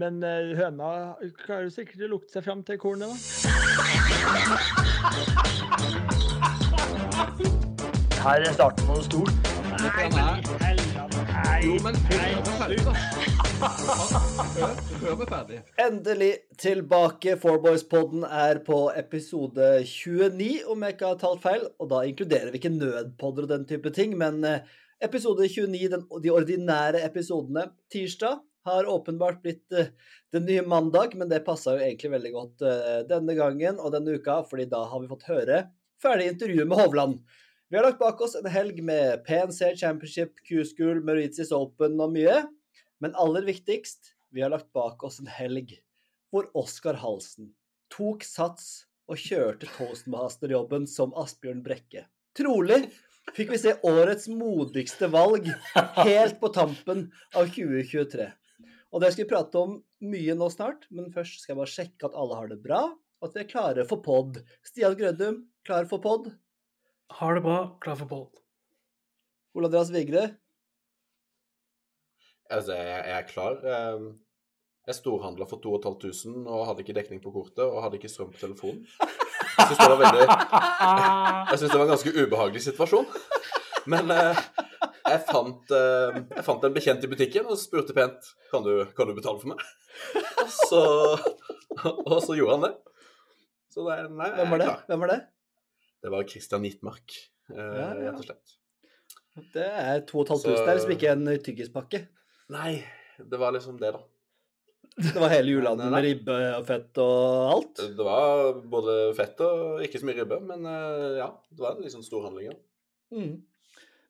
Men eh, høna klarer sikkert å lukte seg fram til kornet, da. Her er starten på noe stort. Nei, men. Nei. Jo, men hør meg ferdig. Endelig tilbake. Fourboys-podden er på episode 29, om jeg ikke har talt feil. Og da inkluderer vi ikke nødpodder og den type ting, men eh, episode 29, den, de ordinære episodene, tirsdag, har åpenbart blitt uh, den nye mandag, men det passa jo egentlig veldig godt uh, denne gangen og denne uka, fordi da har vi fått høre ferdig intervju med Hovland. Vi har lagt bak oss en helg med PNC Championship, Q-School, Mauritius Open og mye. Men aller viktigst, vi har lagt bak oss en helg hvor Oskar Halsen tok sats og kjørte toastmasterjobben som Asbjørn Brekke. Trolig fikk vi se årets modigste valg helt på tampen av 2023. Og det skal vi prate om mye nå snart, men først skal jeg bare sjekke at alle har det bra, og at vi er klare for pod. Stian Grødum, klar for pod? Har det bra, klar for pod. Ole Andreas Vigre? Altså, jeg, jeg er klar. Ehm, Jeg storhandla for 2500 og hadde ikke dekning på kortet og hadde ikke strøm på telefonen. Jeg syns det var veldig Jeg synes det var en ganske ubehagelig situasjon. Men eh, jeg, fant, eh, jeg fant en bekjent i butikken og spurte pent kan du, kan du betale for meg. Og så, og så gjorde han det. Så det, nei, Hvem var det? Hvem var det? Det var Christian Nittmark, eh, Ja, ja. rett og slett. Det er 2500. der, som ikke er en tyggispakke. Nei, det var liksom det, da. Det var hele julehandelen med ribbe og fett og alt. Det var både fett og ikke så mye ribbe, men eh, ja, det var en liksom storhandlinger. Mm.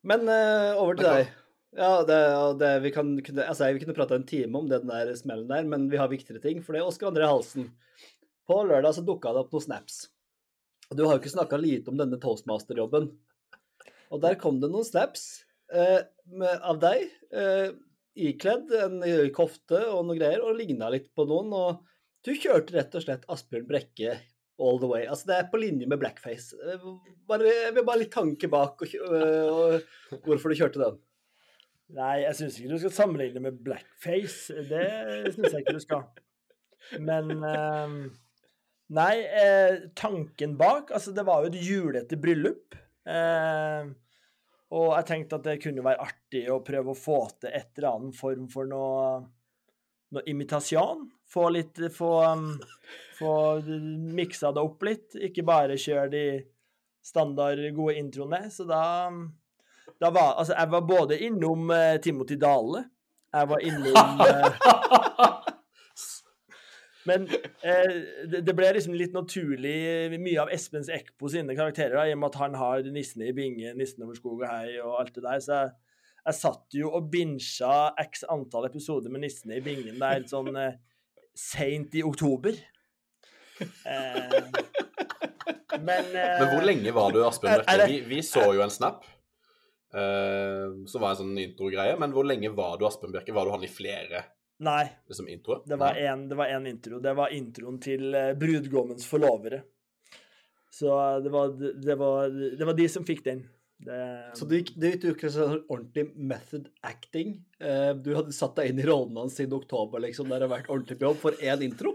Men uh, over til deg. Ja, det, det, vi, kan, altså, vi kunne prata en time om den der smellen der, men vi har viktigere ting. For det er Oskar André Halsen. På lørdag så dukka det opp noen snaps. Og du har jo ikke snakka lite om denne toastmaster-jobben. Og der kom det noen snaps eh, med, av deg, eh, ikledd en kofte og noe greier, og ligna litt på noen. Og du kjørte rett og slett Asbjørn Brekke all the way. Altså, det er på linje med blackface. Eh, Bare, jeg vil bare litt tanke bak og, kjø- øh, og hvorfor du kjørte den. Nei, jeg syns ikke du skal sammenligne med blackface. Det syns jeg ikke du skal. Men eh, Nei, eh, tanken bak Altså, det var jo et julete bryllup. Eh, og jeg tenkte at det kunne være artig å prøve å få til et eller annen form for noe imitasjon. Få litt Få, um, få miksa det opp litt. Ikke bare kjøre de standard gode introene. Så da da var, altså, jeg var både innom uh, Timothy Dale. Jeg var innom uh, Men eh, det, det ble liksom litt naturlig eh, mye av Espens Ekpo sine karakterer, da, i og med at han har Nissene i binge, Nissen over skog og hei og alt det der. Så jeg, jeg satt jo og binsja x antall episoder med Nissene i bingen der sånn eh, seint i oktober. Eh, men eh, Men hvor lenge var du Asbjørn det- Vi, vi så jo en snap Uh, som var en sånn intro-greie, men hvor lenge var du Aspen Bjerke? Var du han i flere Nei. liksom, introer? Det var Nei. en, det var en intro. Det var introen til eh, brudgommens forlovere. Så eh, det var, det var, det var de som fikk den. Det, Så du du gikk ikke sånn ordentlig method acting. Eh, Du hadde satt deg inn i rollen hans siden oktober, liksom, der det har vært ordentlig på jobb for én intro.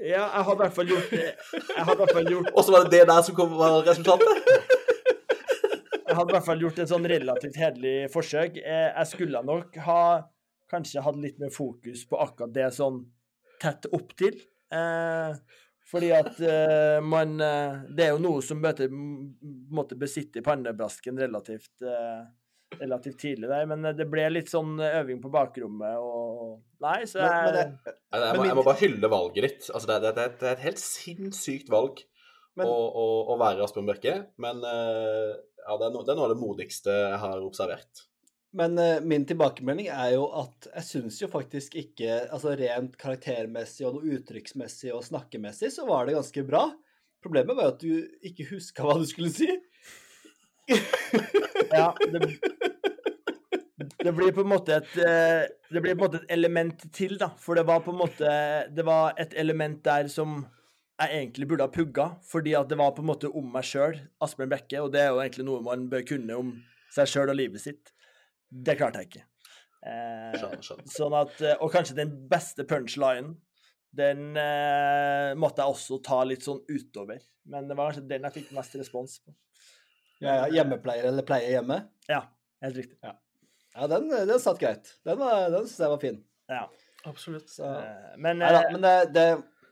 ja, jeg har i hvert fall gjort det. Jeg har i hvert fall gjort, Og så var det det der som kom, var resultatet? jeg hadde i hvert fall gjort et sånn relativt hederlig forsøk. Eh, Jeg skulle nok ha kanskje hatt litt mer fokus på akkurat det sånn tett opp til. Eh, fordi at uh, man uh, Det er jo noe som møter, måtte besitte i pannebrasken relativt, uh, relativt tidlig der, men det ble litt sånn øving på bakrommet og Nei, så Men, men, jeg, det, Jeg, jeg, må, jeg må bare hylle valget ditt. Altså, det, det, det, det er et helt sinnssykt valg Men- å, å, å være Asbjørn Bjerke, men ja, det, er no, det er noe av det modigste jeg har observert. Men uh, min tilbakemelding er jo at jeg syns jo faktisk ikke Altså rent karaktermessig og noe uttrykksmessig og snakkemessig så var det ganske bra. Problemet var jo at du ikke huska hva du skulle si. ja, det, det blir på en måte et eh, Det blir på en måte et element til, da. For det var på en måte Det var et element der som jeg egentlig burde ha pugga, fordi at det var på en måte om meg sjøl, Asbjørn Brekke, og det er jo egentlig noe man bør kunne om seg sjøl og livet sitt. Det klarte jeg ikke. Eh, Skjønner, skjønner. sånn at, eh, og kanskje den beste punchlinen, den eh, måtte jeg også ta litt sånn utover. Men det var kanskje den jeg fikk mest respons på. Ja, ja, hjemmepleier eller pleier hjemme? Ja, helt riktig. Ja, den, den satt greit. Den, var- den syns jeg var fin. Ja. Absolutt. Så, Eh, men Neida, eh, men det, det,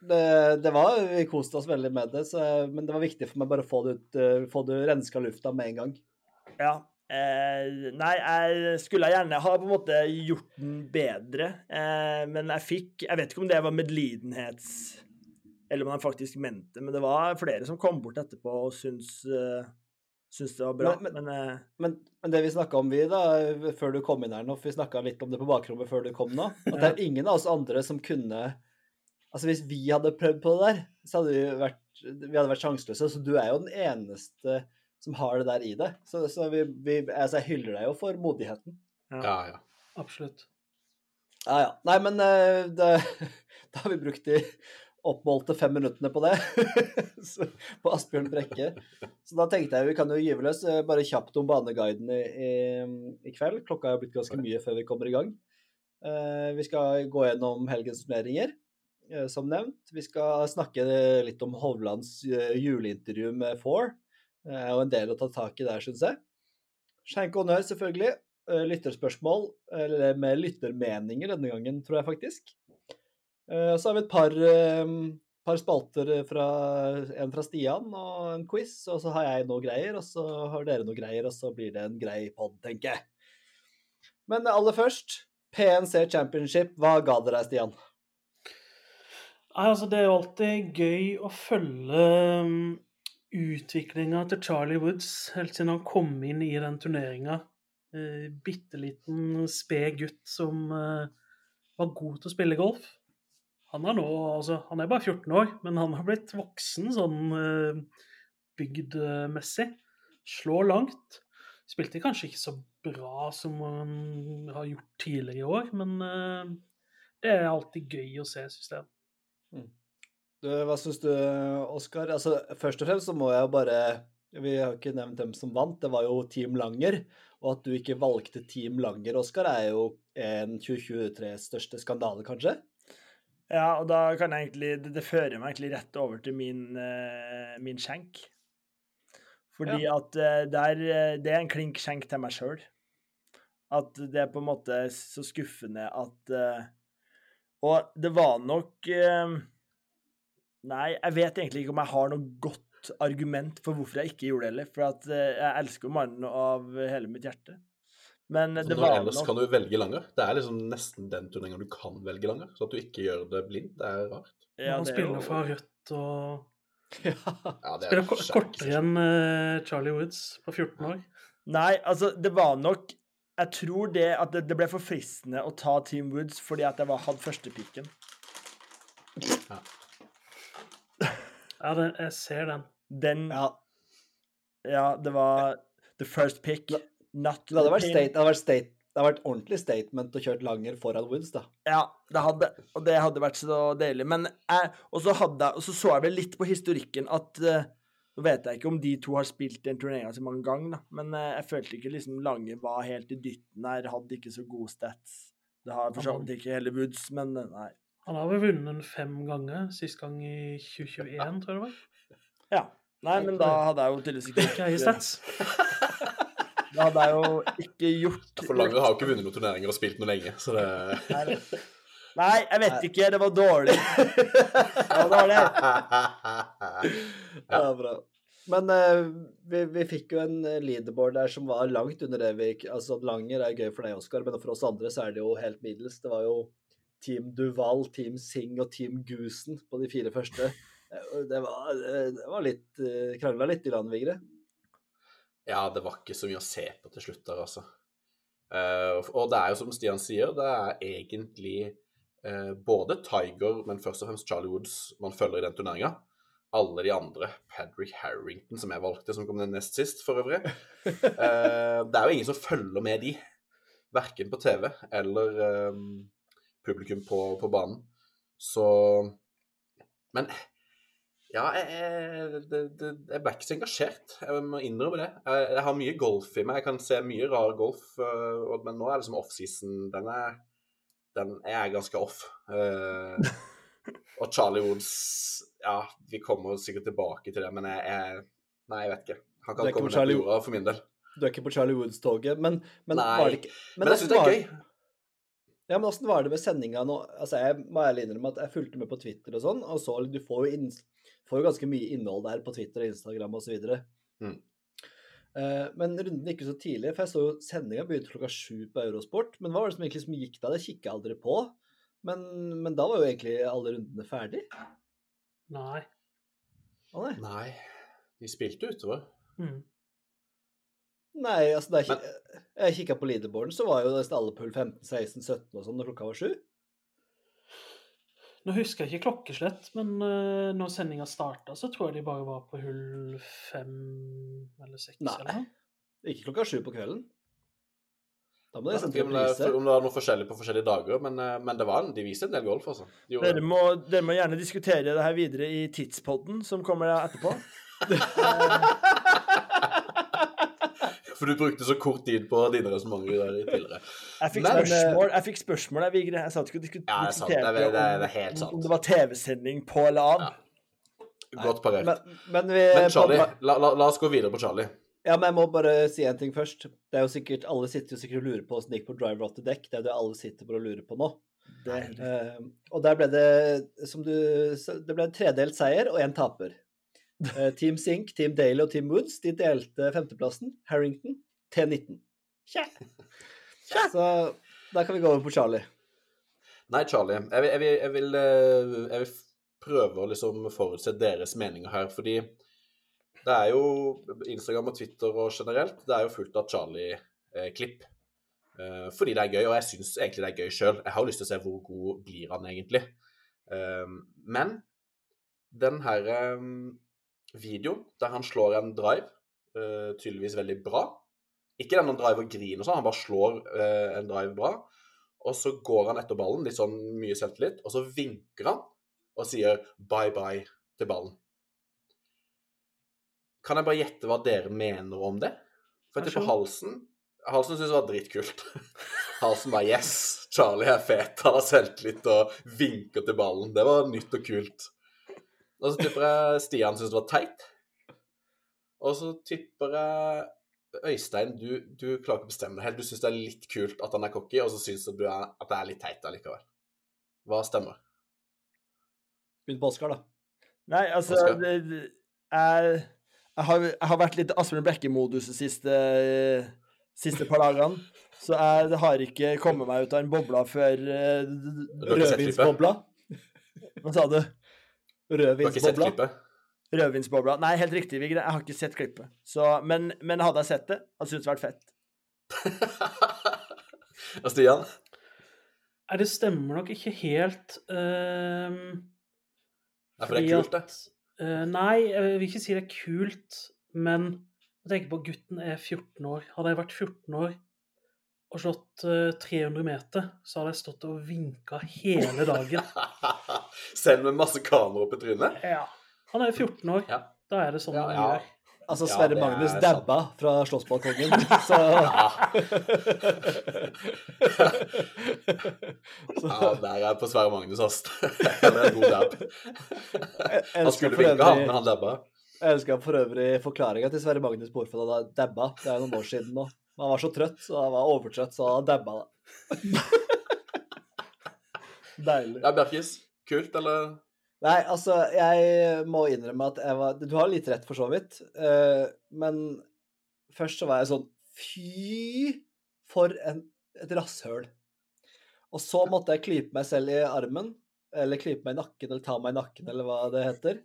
det, det var Vi koste oss veldig med det, så, men det var viktig for meg bare å få det ut, få det renska lufta med en gang. Ja. Eh, nei, jeg skulle gjerne ha på en måte gjort den bedre, eh, men jeg fikk Jeg vet ikke om det var medlidenhets... Eller om han faktisk mente men det var flere som kom bort etterpå og syntes, uh, syntes det var bra. Men- Men, eh, Men, men det vi snakka om, vi da, før du kom inn her nå, for vi snakka litt om det på bakrommet før du kom nå, at det er ingen av oss andre som kunne Altså Hvis vi hadde prøvd på det der, så hadde vi vært, vi hadde vært sjanseløse. Så du er jo den eneste som har det der i det. Så, så vi, vi, altså jeg hyller deg jo for modigheten. Ja, ja. Absolutt. Ja, ja. Nei, men eh, det, da har vi brukt de oppmålte fem minuttene på det. Så- på Asbjørn Brekke. Så da tenkte jeg vi kan jo gyve løs eh, bare kjapt om baneguiden i, i, i kveld. Klokka er jo blitt ganske mye før vi kommer i gang. Uh, vi skal gå gjennom helgens turneringer, uh, som nevnt. Vi skal snakke litt om Hovlands uh, juleintervju med Four. Er jo en del å ta tak i der, syns jeg. Skjenk honnør, selvfølgelig. Eh, Lytterspørsmål, eller med lyttermeninger denne gangen, tror jeg faktisk. Eh, Så har vi et par, eh, par spalter fra en fra Stian og en quiz, og så har jeg noe greier, og så har dere noe greier, og så blir det en grei pod, tenker jeg. Men aller først, PNC Championship, hva ga det deg, Stian? Nei, altså Det er jo alltid gøy å følge um, utviklinga til Charlie Woods helt siden han kom inn i den turneringa. Eh, Bitte liten, sped gutt som eh, var god til å spille golf. Han er nå, altså, han er bare 14 år, men han har blitt voksen sånn eh, bygdmessig. Slår langt. Spilte kanskje ikke så bra som han har gjort tidligere i år, men eh, det er alltid gøy å se, syns jeg. Du, hva syns du, Oskar? Altså, først og fremst så må jeg jo bare Vi har ikke nevnt dem som vant, det var jo Team Langer. Og at du ikke valgte Team Langer, Oskar, er jo en 2023s største skandale, kanskje? ja, og da kan jeg egentlig Det, det fører meg egentlig rett over til min, eh, min skjenk. Fordi at eh, der, eh, det er en klink skjenk til meg sjøl. At det er på en måte så skuffende at Og det var nok Nei, jeg vet egentlig ikke om jeg har noe godt argument for hvorfor jeg ikke gjorde det heller. For at eh, jeg elsker jo mannen av hele mitt hjerte. Men det når var ellers nok kan du velge langer. Det er liksom nesten den turneringen du kan velge langer. Så at du ikke gjør det blind, det er rart. ja, han er spiller jo- fra rødt og Ja. Ja, det er spiller ko- kortere enn eh, Charlie Woods på 14 år. Nei, altså, det var nok Jeg tror det at det, det ble for fristende å ta Team Woods fordi at jeg var, hadde førstepiken. Ja, det, jeg ser den. Den ja. ja. det var the first pick, not Det hadde state, det hadde vært, state, det hadde vært ordentlig statement å kjøre Langer foran Woods, da. Ja, det hadde, og det hadde vært så deilig. Men jeg, og så, hadde, og så så jeg vel litt på historikken at eh, Nå vet jeg ikke om de to har spilt den turneringa så mange ganger, da, men eh, jeg følte ikke liksom Lange var helt i dytten her, hadde ikke så gode stats. Det har for så vidt ikke hele Woods, men eh, nei. Han har vel vunnet den fem ganger, sist gang i 2021, tror jeg det var. Ja. Nei, men da hadde jeg jo tydeligvis ikke Ikke i stats. Da hadde jeg jo ikke gjort For Langer har jo ikke vunnet noen turneringer og spilt noe lenge, så det Nei, jeg vet ikke. Det var dårlig. Det var dårlig. Ja, bra. Men uh, vi, vi fikk jo en eh, leaderboard der som var langt under det vi Altså, Langer er gøy for deg, Oskar, men for oss andre så er det jo helt middels. Det var jo Team Duval, Team Singh og Team Gusen på de fire første. Eh, Det var, eh, det var litt Krangla litt i land, Vigre. Ja, det var ikke så mye å se på til slutt der, altså. Eh, og det er jo som Stian sier, det er egentlig eh, både Tiger, men først og fremst Charlie Woods man følger i den turneringa. Alle de andre, Patrick Harrington, som jeg valgte, som kom ned nest sist, for øvrig. Eh, det er jo ingen som følger med de, verken på TV eller eh, publikum på, på banen. Så Men Ja, jeg, det, det, jeg ble ikke så engasjert. Jeg må innrømme det. Jeg, jeg har mye golf i meg. Jeg kan se mye rar golf, øh, men nå er liksom offseason. Den er den er ganske off. Eh, og Charlie Woods Ja, vi kommer sikkert tilbake til det, men jeg, jeg Nei, jeg vet ikke. Han kan ikke komme ned på jorda for min del. Du er ikke på Charlie Woods-toget, men, men Nei, det ikke Men, jeg syns det er gøy. Ja, men åssen var det med sendinga nå? Altså, Jeg må ærlig innrømme at jeg fulgte med på Twitter og sånn, og så du får jo, inn, får jo ganske mye innhold der på Twitter og Instagram osv. Mm. Uh, men runden gikk jo så tidlig, for jeg så jo sendinga begynte klokka sju på Eurosport. Men hva var det som egentlig som gikk da? Det kikka jeg aldri på. Men, men da var jo egentlig alle rundene ferdig. Nei. Å nei. Nei, de spilte utover. Mm. Nei, altså da jeg, jeg kikka på leaderboarden, så var jo nesten alle pull 15, 16, 17 og sånn når klokka var sju. Nå husker jeg ikke klokkeslett, men uh, når sendinga starta, så tror jeg de bare var på hull fem eller seks. Nei. eller noe. Ikke klokka sju på kvelden. Da må de nesten om det, om det var noe forskjellig på forskjellige dager, men, eh, men det var en, de viste en del golf, altså. De Dere må, dere må gjerne diskutere det her videre i Tidspodden, som kommer etterpå. For du brukte så kort tid på dine resonnementer tidligere. Jeg fikk Men, spørsmål, jeg fikk spørsmål jeg, Vigre. Jeg sa at du skulle Ja, det er sant. Det er- det er- det er helt om, sant. om det var TV-sending på eller av. Ja. Godt parert. Men, men vi Men Charlie, la, la, la oss gå videre på Charlie. Ja, men jeg må bare si en ting først. Det er jo sikkert, Alle sitter jo sikkert og lurer på åssen det gikk på driver off the deck. Det er det alle sitter på og lurer på nå. Det, Eh, og der ble det, som du det ble en tredelt seier og én taper. Eh, Team Sink, Team Daly og Team Woods de delte femteplassen. Harrington T19. Så da kan vi gå over på Charlie. Nei, Charlie. Jeg vil, jeg vil, jeg vil, eh, jeg vil prøve å liksom forutse deres meninger her, fordi det er jo Instagram og Twitter og generelt, det er jo fullt av Charlie-klipp. Eh, fordi det er gøy, og jeg syns egentlig det er gøy sjøl. Jeg har lyst til å se hvor god blir han egentlig. Men den her videoen der han slår en drive, uh, tydeligvis veldig bra Ikke den han driver og griner og sånn, han bare slår uh, en drive bra. Og så går han etter ballen, litt sånn mye selvtillit, og så vinker han og sier bye bye til ballen. Kan jeg bare gjette hva dere mener om det? For jeg tipper Halsen Halsen syntes det var dritkult. Halsen bare Yes, Charlie er fet. Han har selvtillit og vinker til ballen. Det var nytt og kult. Og så tipper jeg Stian syntes det var teit. Og så tipper jeg Øystein, du, du klarer ikke å bestemme deg helt. Du syns det er litt kult at han er cocky, og så syns du er, at det er litt teit allikevel. Hva stemmer? Begynn på Oskar, da. nei, altså det, det, jeg, jeg, har, jeg har vært litt Asbjørn Brekke-modus de siste, siste par dagene. Så jeg har ikke kommet meg ut av en bobla før eh, klippet? Rødvinsbobla. Hva sa du? Du har ikke sett Rødvinsbobla. Rødvinsbobla. Nei, helt riktig, Vigre. Jeg har ikke sett klippet. Så, men, men hadde jeg sett det, hadde syntes det vært fett. Og Stian? Nei, det stemmer nok ikke helt. Uh, nei, for det er kult, det. eh, nei, jeg vil ikke si det er kult, men jeg tenker på at gutten er 14 år. Hadde jeg vært 14 år og slått eh, 300 meter, så hadde jeg stått og vinka hele dagen. Selv med masse kamera på trynet? Ja. Han er 14 år. Ja. Da er det sånn Ja, man ja. gjør. Altså, Sverre ja, Magnus Magnus sant. fra slåssbalkongen, så Ja, der er jeg på Sverre Magnus, ass. Det er en god dab. Han skulle vinke, han, men han dabba. Jeg elsker for øvrig forklaringa til Sverre Magnus på hvorfor han dabba. Det er jo noen år siden nå. Han var så trøtt, så han var overtrøtt, så han dabba. det. Deilig. Ja, Bjerkis. Kult, eller? Nei, altså, jeg må innrømme at jeg var Du har litt rett, for så vidt. eh, men først så var jeg sånn Fy for en, et rasshøl. Og så måtte jeg klype meg selv i armen, eller klype meg i nakken, eller ta meg i nakken, eller hva det heter.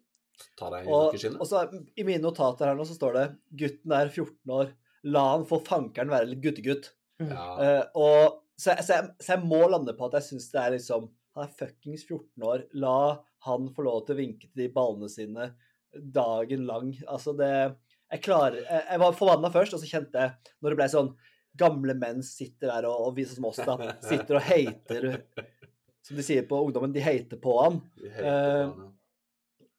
Ta deg i Og, nakkeskinnet. og så i mine notater her nå så står det 'Gutten er 14 år. La han for fankeren være litt guttegutt'. Ja. Uh, og, så, så, jeg, så jeg må lande på at jeg syns det er liksom Han er fuckings 14 år. La han få lov til å vinke til de ballene sine dagen lang. Altså, det Jeg klarer Jeg, jeg var forbanna først, og så kjente jeg, når det ble sånn Gamle menn sitter der, og, og viser som oss, da, sitter og hater Som de sier på ungdommen, de hater på han. De hater på han, ja.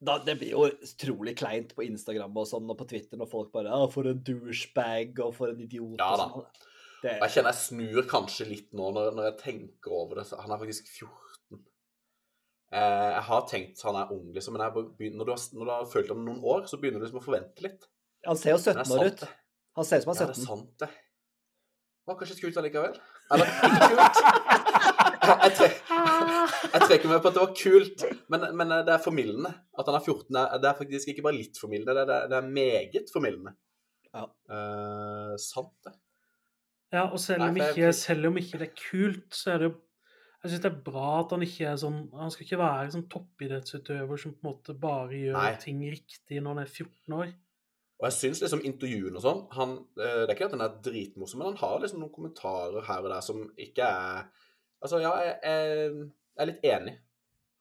Da, det blir jo utrolig kleint på Instagram og sånn, og på Twitter når folk bare 'Å, 'For en douchebag', og 'for en idiot'. Ja og sånn. Det, jeg kjenner jeg snur kanskje litt nå når, når jeg tenker over det. Så han er faktisk 14. Eh, jeg har tenkt han er ung, liksom, men begynner, når, du har, når du har følt ham noen år, så begynner du liksom å forvente litt. han ser jo 17 er år ut. Han ser ut som han er er 17. Ja, det. er sant, Det var kanskje kult allikevel. Eller kult. Jeg, trek, jeg trekker meg på at det var kult, men, men det er formildende. At han er 14, er, det er faktisk ikke bare litt formildende, det er, det er meget formildende. Ja. Eh, sant, det. Ja, og selv om, ikke, selv om ikke det er kult, så er det jo Jeg syns det er bra at han ikke er sånn Han skal ikke være sånn toppidrettsutøver som på en måte bare gjør Nei. ting riktig når han er 14 år. Og jeg syns liksom intervjuene og sånn han, eh, Det er ikke at han er dritmorsom, men han har liksom noen kommentarer her og der som ikke er Altså, ja, jeg, jeg, jeg er litt enig.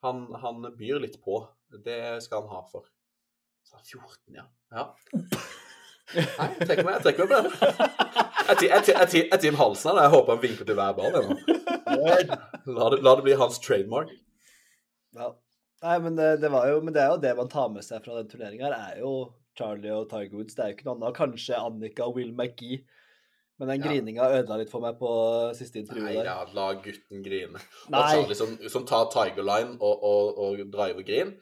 Han, han byr litt på. Det skal han ha for. Så han er 14, ja. ja. Nei, jeg trekker meg, på den. Jeg ti- jeg halsen av det. jeg Team håper han vinker til hver ball. La det, la det bli hans trademark. Ja. Nei, men det, det jo Men det er jo det man tar med seg fra den turneringa er jo Charlie og Tiger Woods. Det er jo ikke noe annet. Kanskje Annika og Will McGee. Men den Ja. grininga ødela litt for meg på siste Nei, intervju der. ja, la gutten grine. Nei. Og Charlie som, som tar Tiger Line og, og, og driver grin,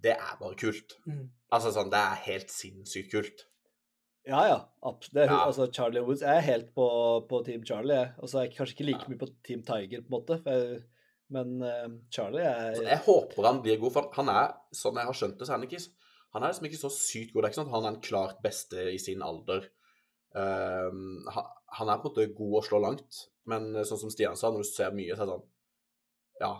det er bare kult. Mm. Altså sånn, det er helt sinnssykt kult. Ja, ja. Det, Ja. Altså, Charlie Woods jeg er helt på, på Team Charlie. jeg. Og så er jeg kanskje ikke like Ja. mye på Team Tiger, på en måte. Jeg, men uh, Charlie er Så jeg håper han blir god, for han er, sånn jeg har skjønt det, så er han ikke Han er liksom ikke så sykt god. Det er ikke sånn at han er den klart beste i sin alder. Um, han, er på en måte god å slå langt, men sånn som Stian sa, når du ser mye, så er det sånn Ja,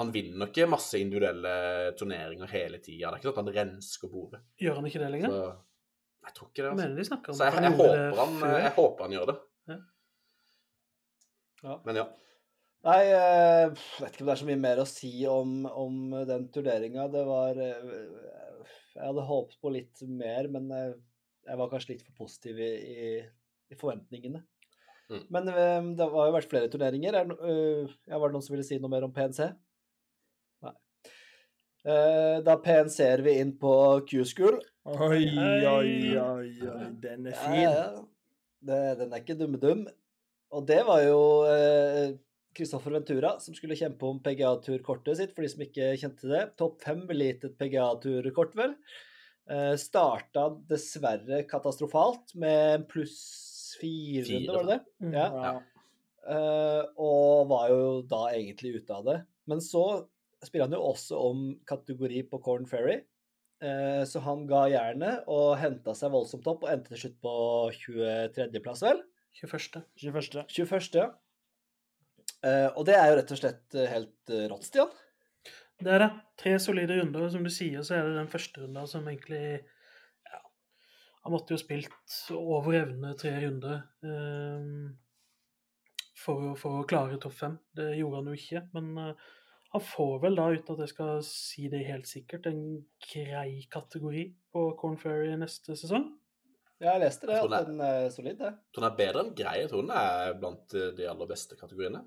han vinner ikke masse individuelle turneringer hele tida. Det er ikke sånn at han rensker bordet. Gjør han ikke det lenger? Så jeg tror ikke det. Jeg Altså. mener de snakker om Så jeg, jeg, jeg, det håper han, jeg håper han gjør det. Ja. Ja. Men ja. Nei, jeg vet ikke om det er så mye mer å si om, om den turneringa. Det var eh, Jeg hadde håpet på litt mer, men jeg, jeg var kanskje litt for positiv i, i, i forventningene. Mm. Men eh, det har jo vært flere turneringer. Er, eh, var det noen som ville si noe mer om PNC? Nei. Eh, Da PNC-er vi inn på Q-school. Oi, oi, oi, oi. Den er fin. ja, ja. Det, den er ikke dumme-dum. Og det var jo eh, Kristoffer Ventura som skulle kjempe om PGA-turkortet sitt, for de som ikke kjente det. Topp fem ville gitt et PGA-turkort, vel. Eh, starta dessverre katastrofalt med pluss fire, Fire. runde, var det det? Mm. Ja. Ja. Eh, og var jo da egentlig ute av det. Men så spiller han jo også om kategori på Corn Ferry. Eh, så han ga jernet og henta seg voldsomt opp og endte til slutt på 23.-plass, vel? 21. 21. 21. Eh, og det er jo rett og slett eh, helt eh, rått, Stian. Det er det. Tre solide runder. Som du sier, så er det den første runden som egentlig ja, Han måtte jo spilt over evne tre runder um, for, for å klare topp fem. Det gjorde han jo ikke. Men uh, han får vel da, uten at jeg skal si det helt sikkert, en grei kategori på Corn Ferry neste sesong. Ja, jeg leste det, Jeg tror at den er solid, det. Jeg tror den er bedre enn grei. Jeg tror den er blant de aller beste kategoriene.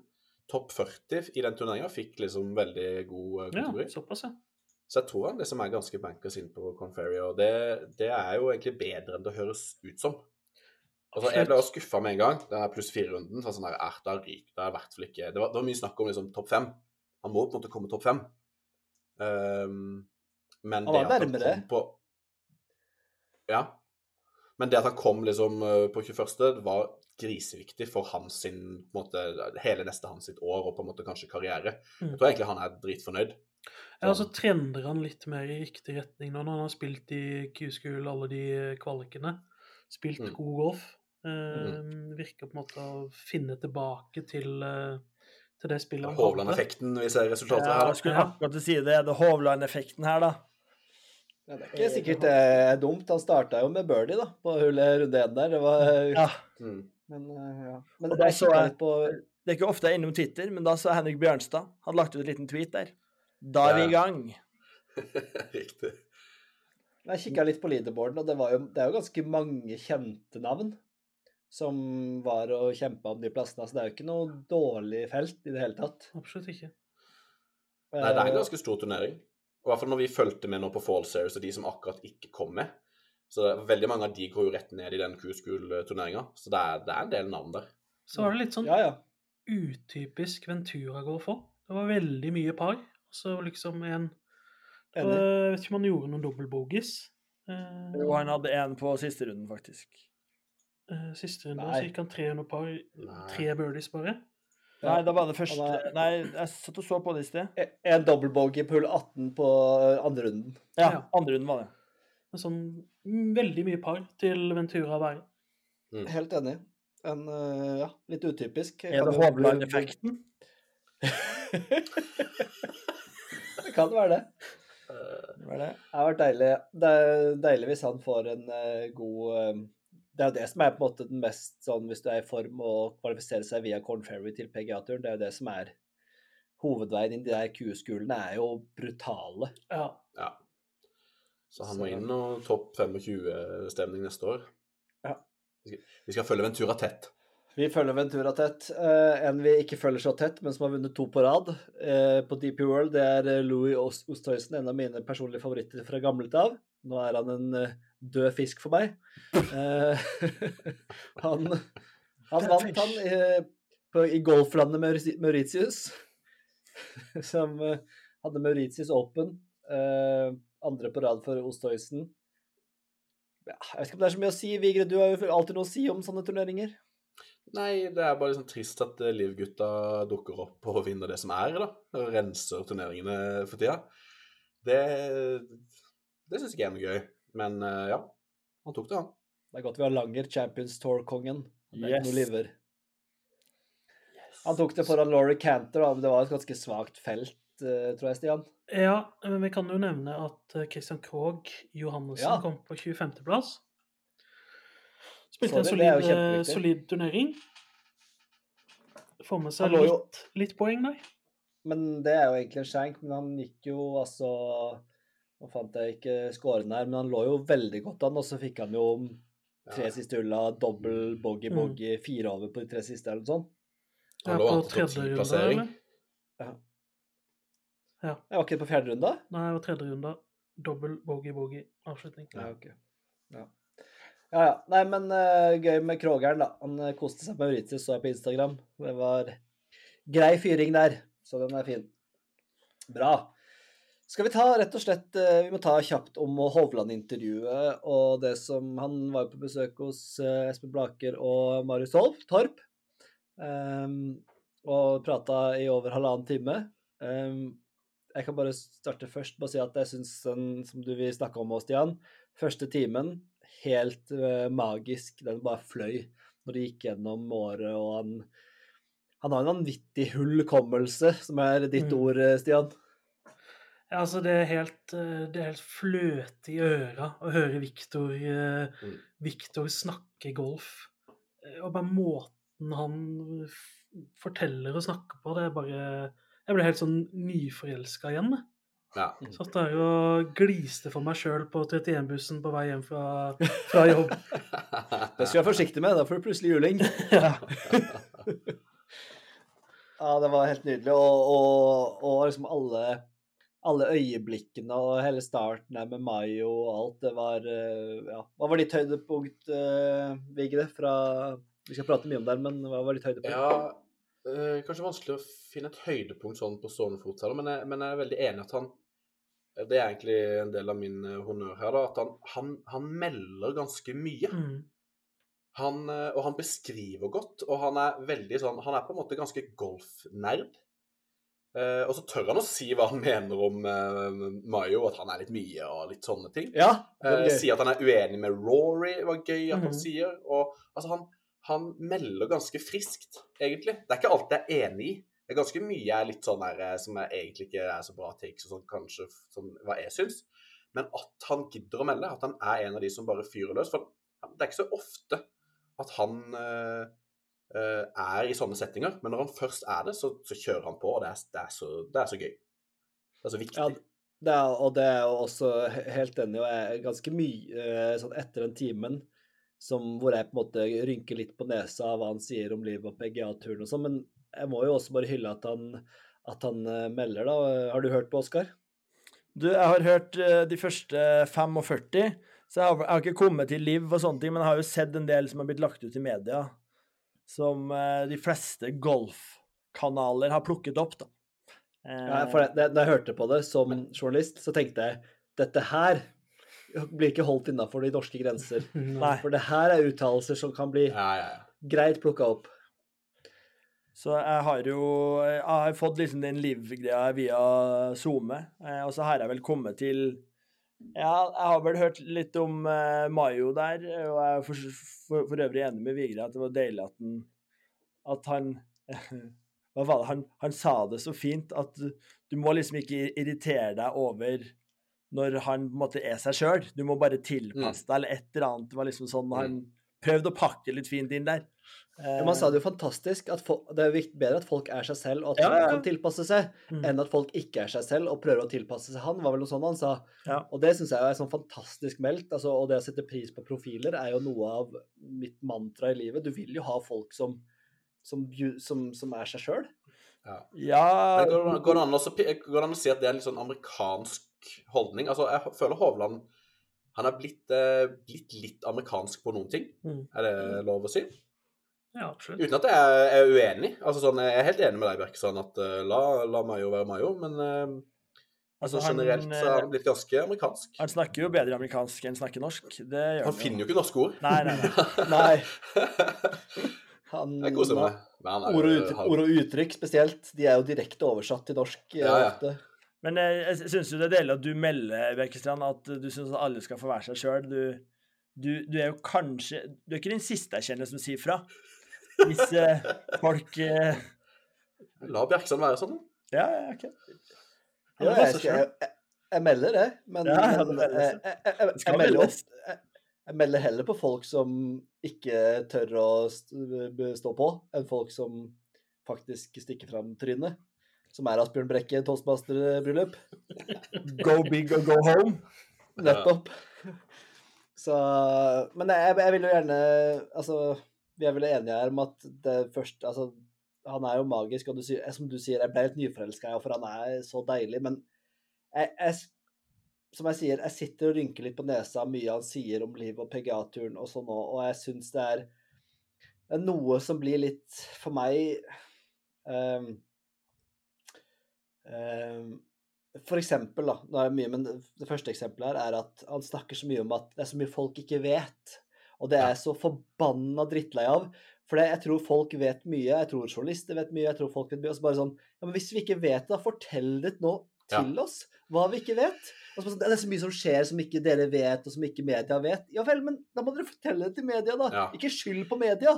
Topp 40 i den turneringa fikk liksom veldig god eh, Ja, såpass, ja. Så jeg tror han liksom er ganske bankers inn på Conferry, og det, det er jo egentlig bedre enn det høres ut som. Altså, Jeg ble skuffa med en gang. Den er pluss fire-runden. så sånn der, er da ryk, det er i hvert fall ikke det var, det var mye snakk om liksom topp fem. Han må på en måte komme topp fem. Um, men det at han kom på Ja. Men det at han kom liksom eh, på 21., var griseviktig for hans sin, på en måte, hele neste hans sitt år og på en måte kanskje karriere. Mm. Jeg tror egentlig han er dritfornøyd. Ja, altså trender han litt mer i riktig retning nå når han har spilt i Q-school alle de kvalikene. Spilt Mm. god golf. Eh, Virker på en måte å finne tilbake til, eh, til det spillet han. Hovland-effekten vi ser resultatet Ja, her. jeg da. skulle jeg akkurat si det. Det er Hovland-effekten her, da. Ja, det er ikke sikkert det er dumt. Han starta jo med birdie da, på hullet runde én der. Det var, Ja. Mm. Men, eh, ja. men det, er så jeg- på Det er ikke ofte jeg er innom Twitter, men da så Henrik Bjørnstad. Han lagt ut en liten tweet der. Da er vi i gang. Riktig. Jeg kikka litt på leaderboarden, og det, var jo, det er jo ganske mange kjente navn som var og kjempa om de plassene. Så det er jo ikke noe dårlig felt i det hele tatt. Absolutt ikke. Nei, det er en Eh, ganske stor turnering. I hvert fall når vi fulgte med nå på Fall Series og de som akkurat ikke kom med. Så veldig mange av de går jo rett ned i den Q-School-turneringa. Så det er, det er en del navn der. Så var det litt sånn Ja, ja. utypisk Ventura går for. Det var veldig mye par. Så liksom en. Jeg vet ikke om han gjorde noen dobbeltbogies. Eh, Jo, han hadde en på siste runden, faktisk. eh, siste runde Nei. så gikk han 300 par, Nei. tre birdies bare. Nei, da var det første Nei, jeg satt og så på det i sted. E- En dobbeltbogey på hull 18 på eh, andre runden. Ja, Ja. andre runden var det. En sånn mm, veldig mye par til Ventura å være. Mm. Helt enig. En, eh, ja, litt utypisk. Er det Hovland-effekten? Det kan være det. Det var det. Det har vært deilig. Det er deilig hvis han får en eh, god eh, Det er jo det som er på en måte den mest sånn hvis du er i form og kvalifiserer seg via Corn Ferry til PGA-turen. Det er jo det som er hovedveien inn. De der Q-skolene er jo brutale. Ja. Ja. Så han må inn og topp 25-stemning neste år. Ja. Vi skal, følge Ventura tett. Vi følger Ventura tett. Eh, en vi ikke følger så tett, men som har vunnet to på rad eh, på DP World, det er eh, Louis Osthøysen, en av mine personlige favoritter fra gammelt av. Nå er han en død fisk for meg. Han, han vant, han, eh, på, i golflandet Mauritius, som hadde Mauritius Open. Andre på rad for Ostoysen. Ja, jeg vet ikke om det er så mye å si. Vigre, du har jo alltid noe å si om sånne turneringer. Nei, det er bare liksom trist at eh, Liv-gutta dukker opp og vinner det som er, da. Og renser turneringene for tida. Det, det syns ikke jeg er noe gøy. Men eh, ja, han tok det, han. Det er godt vi har Langer, Champions Tour-kongen. Det er Yes. ikke noe liver. Han tok det foran Laurie Cantor, da, men det var et ganske svakt felt, tror jeg, Stian. ja, men vi kan jo nevne at eh, Christian Krogh Johannessen Ja. kom på 25.-plass. Spilte en det, solid, eh, solid turnering. Får med seg lå jo- litt, litt poeng der. Men det er jo egentlig en skjenk, men han gikk jo altså Nå fant jeg ikke scoren her, men han lå jo veldig godt an, og så fikk han jo tre Ja. siste hulla, dobbel bogey, Mm. bogey, fire over på de tre siste, eller noe sånt. Han Ja, lå på an til topp tredje runde, 10-plassering. eller? Jeg var ikke på fjerde runde? Nei, det var tredje runde. Dobbel bogey-bogey avslutning. Ja, ok. Ja. ja, ja. Nei, men uh, gøy med Krogeren, da. Han eh, koste seg på Mauritius, så jeg på Instagram. Det var grei fyring der, så den er fin. Bra. Skal vi ta rett og slett eh, Vi må ta kjapt om Hovland-intervjuet og det som Han var på besøk hos Espen Blaker og Marius Holm, Torp. Um, og prata i over halvannen time. Ehm, jeg kan bare starte først med å si at jeg syns den som du vil snakke om, Stian, første timen helt eh, magisk. Den bare fløy når det gikk gjennom året, og han Han har en vanvittig hullkommelse, som er ditt Mm. ord, eh, Stian. Ja, altså, det er helt, eh, det er helt fløte i øra å høre Viktor eh, Mm. Snakke golf. Og bare måten han forteller og snakker på, det er bare Jeg ble helt sånn nyforelska igjen. Ja. Satt der og gliste for meg sjøl på 31-bussen på vei hjem fra, fra jobb. Det skal jeg være forsiktig med, da får du plutselig juling. Ja. Ja, det var helt nydelig. Og, og, og liksom alle, alle øyeblikkene og hele starten her med Mayo og alt, det var eh, Ja. Hva var ditt høydepunkt, uh, Vigre? Fra Vi skal prate mye om det, men hva var ditt høydepunkt? Ja, eh, kanskje vanskelig å finne et høydepunkt sånn på stående fot, her, men jeg, men jeg er veldig enig at han Det er egentlig en del av min eh, honnør her, da. At han, han, han melder ganske mye. Mm. Han, eh, og han beskriver godt, og han er veldig sånn Han er på en måte ganske golfnerd. Eh, og så tør han å si hva han mener om eh, Mayo, at han er litt mye og litt sånne ting. Ja, Eh, var sier at han er uenig med Rory, var gøy at han Mhm. sier. Og altså, han, han melder ganske friskt, egentlig. Det er ikke alt jeg er enig i. Det er ganske mye jeg er litt sånn der, eh, som jeg egentlig ikke er så bra takes, og sånn kanskje sånn, hva jeg syns. Men at han gidder å melde, at han er en av de som bare fyrer løs. For det er ikke så ofte at han eh, eh, er i sånne settinger. Men når han først er det, så, så kjører han på, og det er, det er, så, det er så gøy. Det er så viktig. Ja, det er, og det er også helt enig, og jeg er ganske mye sånn etter den timen som, hvor jeg på en måte rynker litt på nesa av hva han sier om livet på PGA-turen og sånn, men jeg må jo også bare hylle at han, at han eh, melder, da. Har du hørt på Oskar? Du, jeg har hørt eh, de første 45, så jeg har, jeg har ikke kommet til liv og sånne ting, men jeg har jo sett en del som har blitt lagt ut i media, som eh, de fleste golfkanaler har plukket opp, da. Ja, for det, det, når jeg hørte på det som journalist, så tenkte jeg dette her blir ikke holdt innafor de norske grenser. Nei. For det her er uttalelser som kan bli Ja, ja, ja. greit plukka opp. Så jeg har jo jeg har fått liksom den liv-greia via SoMe, eh, og så har jeg vel kommet til Ja, jeg har vel hørt litt om eh, Mayo der, og jeg er for, for, for øvrig enig med Vigre at det var deilig at han At han Hva var det? Han, han sa det så fint at du, du må liksom ikke irritere deg over når han på en måte er seg sjøl. Du må bare tilpasse deg, eller et eller annet. Det var liksom sånn Han prøvde å pakke litt fint inn der. Ja, man sa det jo fantastisk at folk, det er vikt- bedre at folk er seg selv, og at Ja, folk ja, ja. kan tilpasse seg, Mm. enn at folk ikke er seg selv og prøver å tilpasse seg han, var vel noe sånt han sa. Ja. Og det syns jeg er sånn fantastisk meldt. Altså, og det å sette pris på profiler er jo noe av mitt mantra i livet. Du vil jo ha folk som, som, som, som er seg sjøl. Ja går, det- går, det an å, går det an å si at det er litt sånn amerikansk holdning? Altså, jeg føler Hovland han er blitt, eh, blitt litt amerikansk på noen ting. Mm. Er det lov å si? Ja, absolutt. Uten at jeg er, er uenig. Altså, sånn, jeg er helt enig med deg, Bjerkestrand, at uh, la, la Mayo være Mayo, men uh, altså, altså, generelt så er han blitt ganske amerikansk. Han snakker jo bedre amerikansk enn snakker norsk. Det gjør Han finner jo ikke norske ord. Nei, nei, nei. Nei. Han, Jeg koser meg. Han er Ord og, uttrykk spesielt, de er jo direkte oversatt til norsk. eh, Ja, ja. ofte. Men eh, jeg syns jo det er deilig at du melder, Bjerkestrand, at du syns at alle skal få være seg sjøl. Du, du, du er jo kanskje Du er ikke den siste jeg kjenner som sier fra. Hvis eh, folk eh, La Bjerkestrand være sånn. da. Ja, ja, OK. Ja, jeg, jeg, jeg, jeg melder det, men, Ja, ja, det jeg, melder jeg melder heller på folk som ikke tør å stå på, enn folk som faktisk stikker fram trynet. Som er Asbjørn Brekke toastmaster-bryllup. Go big or go home. Nettopp. Så Men jeg, jeg vil jo gjerne Altså, vi er vel enige her om at det først Altså, han er jo magisk, og du som du sier, jeg ble litt nyforelska for han er så deilig, men jeg, jeg Som jeg sier, jeg sitter og rynker litt på nesa av mye han sier om liv og PGA-turen og sånn òg, og jeg syns det er, noe som blir litt, for meg um, for eksempel, da, nå er det mye, men det første eksempelet her er at han snakker så mye om at det er så mye folk ikke vet. Og det er jeg så forbanna drittlei av. For jeg tror folk vet mye, jeg tror journalister vet mye, jeg tror folk vet mye. Og så bare sånn Ja, men hvis vi ikke vet det, da fortell det nå til oss hva vi ikke vet. Og så sånn, Det er så mye som skjer som ikke dere vet, og som ikke media vet. Ja vel, men da må dere fortelle det til media, da. Ja. Ikke skyld på media.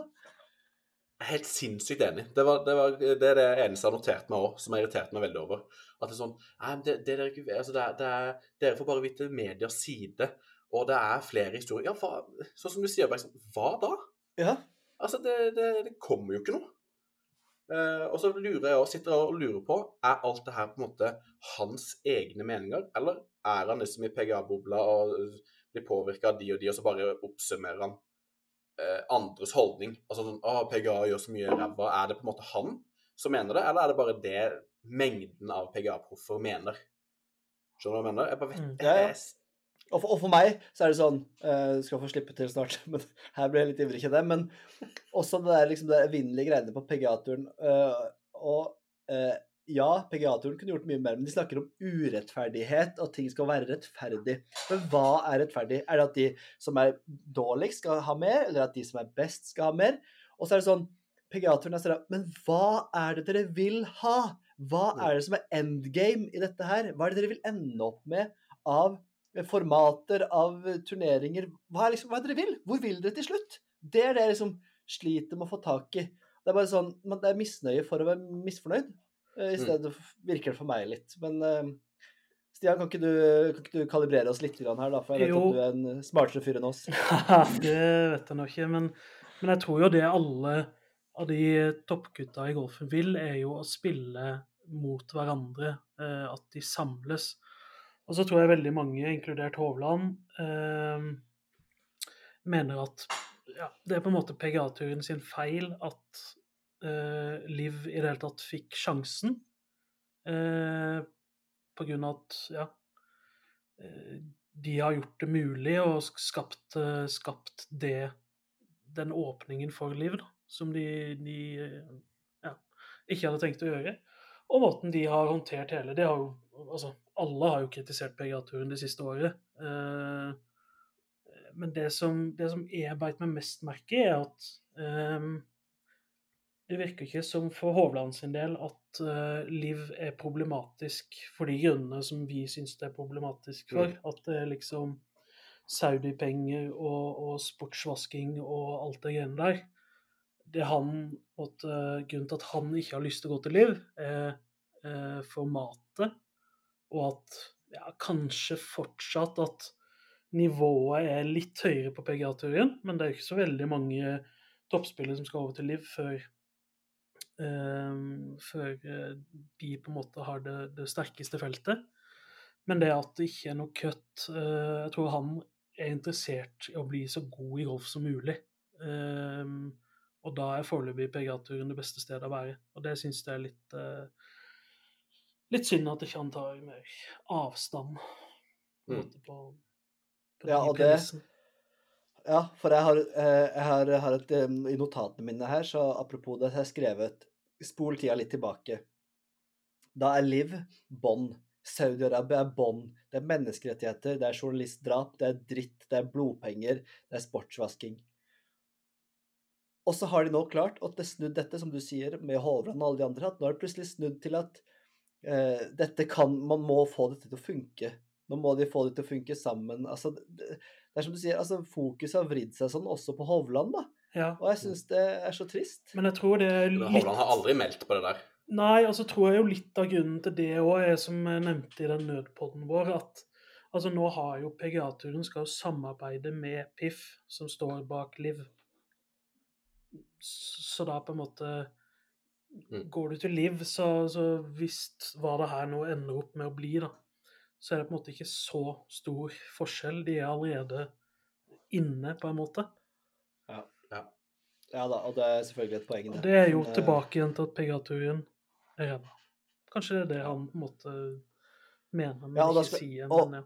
Helt sinnssykt enig. Det, var, det, var, det er det eneste jeg har notert meg òg, som har irritert meg veldig over. At det er sånn Nei, det, det dere altså det det er, Dere får bare vite medias side, og det er flere historier. Ja, hva, sånn som du sier, bare sånn Hva da? Ja. Altså, det, det, det kommer jo ikke noe. Eh, og så lurer jeg og sitter og lurer på Er alt det her på en måte hans egne meninger, eller er han liksom i PGA-bobla og blir påvirka av de og de, og så bare oppsummerer han eh, andres holdning? Altså sånn Å, PGA gjør så mye ræva. Er det på en måte han som mener det, eller er det bare det mengden av PGA-proffer mener? Skjønner du hva jeg mener? Jeg bare vet Mm. Ja, ja. Og for, og for meg så er det sånn uh, Skal få slippe til snart, men her ble jeg litt ivrig, kjenner jeg. Men også det der liksom det evinnelige greiene på PGA-turen. Uh, og eh, ja, PGA-turen kunne gjort mye mer, men de snakker om urettferdighet, og ting skal være rettferdig. Men hva er rettferdig? Er det at de som er dårligst, skal ha mer, eller at de som er best, skal ha mer? Og så er det sånn PGA-turen er sånn Men hva er det dere vil ha? Hva er det som er endgame i dette her? Hva er det dere vil ende opp med av formater, av turneringer? Hva er, liksom, hva er det dere vil? Hvor vil dere til slutt? Det er det jeg liksom sliter med å få tak i. Det er bare sånn, man- det er misnøye for å være misfornøyd. Eh, I stedet virker det for meg litt. Men eh, Stian, kan ikke, du, kan ikke du kalibrere oss litt her, da? For jeg vet Jo. at du er en smartere fyr enn oss. det vet jeg nå ikke, men, men jeg tror jo det alle av de toppgutta i golfen vil, er jo å spille mot hverandre. eh, At de samles. Og så tror jeg veldig mange, inkludert Hovland, eh, mener at ja, det er på en måte PGA-turen sin feil at eh, Liv i det hele tatt fikk sjansen. Eh, på grunn av at ja, eh, de har gjort det mulig og skapt, eh, skapt det, den åpningen for liv da, som de, de eh, ja, ikke hadde tenkt å gjøre. Og måten de har håndtert hele det har jo, altså, Alle har jo kritisert PGA-turen det siste året. Eh, men det som, det som jeg beit meg mest merke i, er at eh, det virker ikke som for Hovland sin del at uh, Liv er problematisk for de grunnene som vi syns det er problematisk for. Mm. At det er liksom Saudi-penger og, og sportsvasking og alt det greiene der. Det han, uh, grunnen til at han ikke har lyst til å gå til Liv, er uh, formatet. Og at ja, kanskje fortsatt at nivået er litt høyere på PGA-turen, men det er jo ikke så veldig mange toppspillere som skal over til Liv før før eh, de på en måte har det, det, sterkeste feltet. Men det at det ikke er noe cut eh, Jeg tror han er interessert i å bli så god i golf som mulig. Og da er foreløpig PGA-turen det beste stedet å være. Og det syns jeg er litt eh, Litt synd at ikke han tar mer avstand på, Mm. på, på Ja, og det-. Ja, for jeg har, eh, jeg har, jeg har et eh, I notatene mine her, så apropos det, så har jeg skrevet Spol tida litt tilbake. Da er Liv bånd. Saudi-Arabia er bånd. Det er menneskerettigheter, det er journalistdrap, det er dritt, det er blodpenger, det er sportsvasking. Og så har de nå klart er snudd dette, som du sier, med Hovland og alle de andre, at nå er det plutselig snudd til at eh, dette kan Man må få dette til å funke. Nå må de få det til å funke sammen. Altså, det, det er som du sier, altså fokuset har vridd seg sånn også på Hovland, da. Ja. Og jeg syns det er så trist. Men jeg tror det er litt Hovland har aldri meldt på det der. Nei, altså tror jeg jo litt av grunnen til det òg er, som jeg nevnte i den nødpodden vår, at altså nå har jo PGA-turen skal jo samarbeide med PIF, som står bak Liv. Så da på en måte Mm. Går du til Liv, så, så visst hva det her nå ender opp med å bli, da, så er det på en måte ikke så stor forskjell. De er allerede inne, på en måte. Ja da, og det er selvfølgelig et poeng. Det er jo Men, eh, tilbake igjen til at PGA-turen er ræva. Kanskje det er det han på en måte mener, men Ja, ikke skal- sier. Men ja.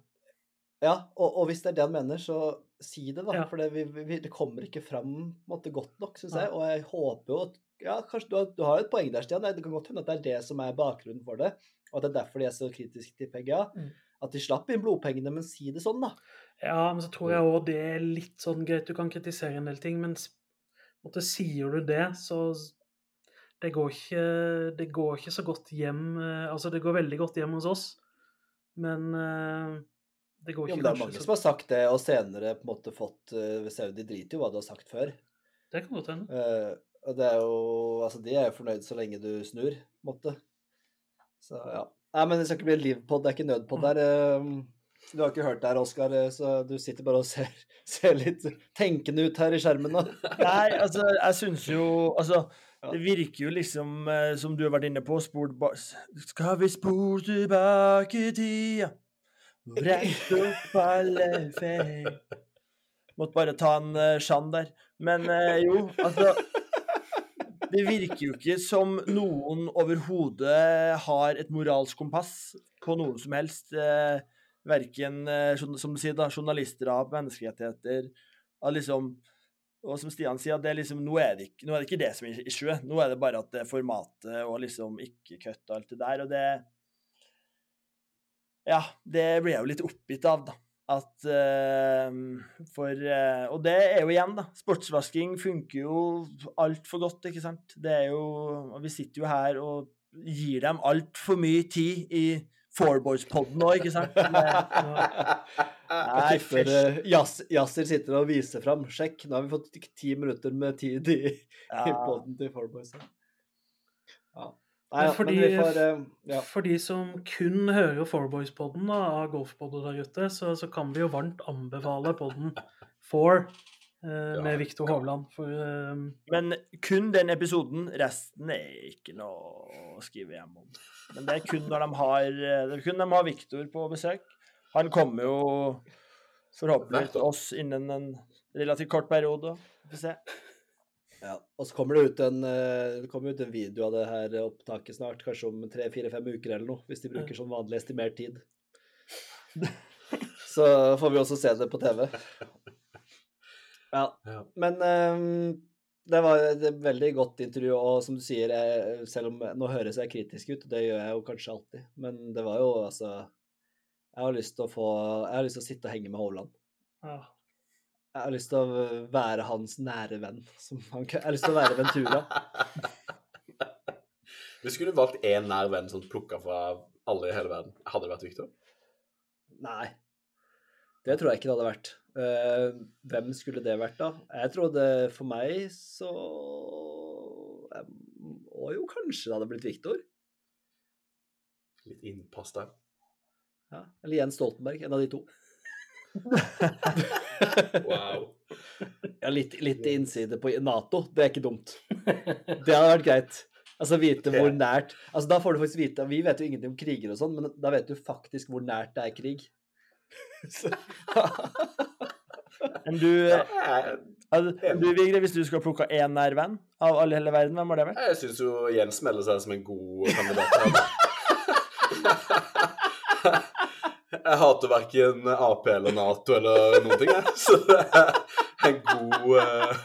Ja, og, og hvis det er det han mener, så si det, da. Ja. For det, vi, vi, det kommer ikke fram måte, godt nok, syns jeg. Og jeg håper jo at Ja, kanskje du har, du har et poeng der, Stian. Det kan godt hende at det er det som er bakgrunnen for det. Og at det er derfor de er så kritiske til PGA. Mm. At de slapp inn blodpengene, men si det sånn, da. ja, men så tror jeg òg det er litt sånn greit. Du kan kritisere en del ting, men måte, sier du det, så det går, ikke, det går ikke så godt hjem eh, Altså, det går veldig godt hjem hos oss, men eh, det går Jo, ikke men det er mange så som har sagt det, og senere på en måte fått Saudi driter jo hva du har sagt før. Det kan godt hende. Uh, og det er jo Altså, de er jo fornøyd så lenge du snur, på en måte. Så ja. Nei, men det skal ikke bli livpod, det er ikke nødpod der. eh, Du har ikke hørt det her, Oskar, eh, så du sitter bare og ser, ser litt tenkende ut her i skjermen nå. Nei, altså, jeg syns jo Altså, det virker jo liksom, eh, som du har vært inne på, spol Skal vi spole tilbake i tida Rett opp alle feil Måtte bare ta en uh, Shan der. Men uh, jo, altså Det virker jo ikke som noen overhodet har et moralsk kompass på noen som helst. Eh, verken, eh, som du sier, da, menneskerettigheter av liksom og som Stian sier, det er liksom, nå, er det ikke, nå er det ikke det som er issuet. Nå er det bare at det er formatet og liksom ikke cut og alt det der. Og det Ja, det blir jeg jo litt oppgitt av, da. At uh, For uh, Og det er jo igjen, da. Sportsvasking funker jo altfor godt, ikke sant. Det er jo Og vi sitter jo her og gir dem altfor mye tid i Fourboys-podden òg, ikke sant. Nei, Jeg tipper eh, Yasser sitter og viser fram. Sjekk, nå har vi fått ti minutter med tid i, i poden til Fourboys. Ja. Nei, ja, fordi- men vi får eh, ja. For de som kun hører Fourboys-podden av golfpodder der ute, så, så kan vi jo varmt anbefale podden Four eh, med Viktor Hovland. For eh, Men kun den episoden. Resten er ikke noe å skrive hjem om. Men det er kun når de har Det er kun de har Viktor på besøk. Han kommer jo forhåpentligvis til oss innen en relativt kort periode. Vi får se. Ja, og så kommer det ut en, eh, det kommer ut en video av det her opptaket snart, kanskje om tre-fire-fem uker eller noe, hvis de bruker sånn vanlig estimert tid. så får vi også se det på TV. Ja. Men ehm, det var et veldig godt intervju, og som du sier, jeg, selv om nå høres jeg kritisk ut, det gjør jeg jo kanskje alltid, men det var jo altså Jeg har lyst til å få Jeg har lyst til å sitte og henge med Hovland. Ja. Jeg har lyst til å være hans nære venn. Som han, jeg har lyst til å være Ventura. Hvis du skulle valgt én nær venn som plukka fra alle i hele verden, hadde det vært Victor? Nei. Det tror jeg ikke det hadde vært. Eh, hvem skulle det vært, da? Jeg trodde for meg så Og jo, kanskje det hadde blitt Viktor. Litt innpass der. Ja. Eller Jens Stoltenberg. En av de to. Wow. Ja, litt, litt innside på Nato. Det er ikke dumt. Det hadde vært greit. Altså vite hvor nært Altså Da får du faktisk vite Vi vet jo ingenting om kriger og sånn, men da vet du faktisk hvor nært det er krig. Men du, altså, du Vigre, hvis du skulle plukka én nær venn av alle hele verden, hvem var det vært? Jeg syns jo Jens melder seg som en god kandidat. Jeg hater verken Ap eller Nato eller noen ting, jeg. Så det er en god uh,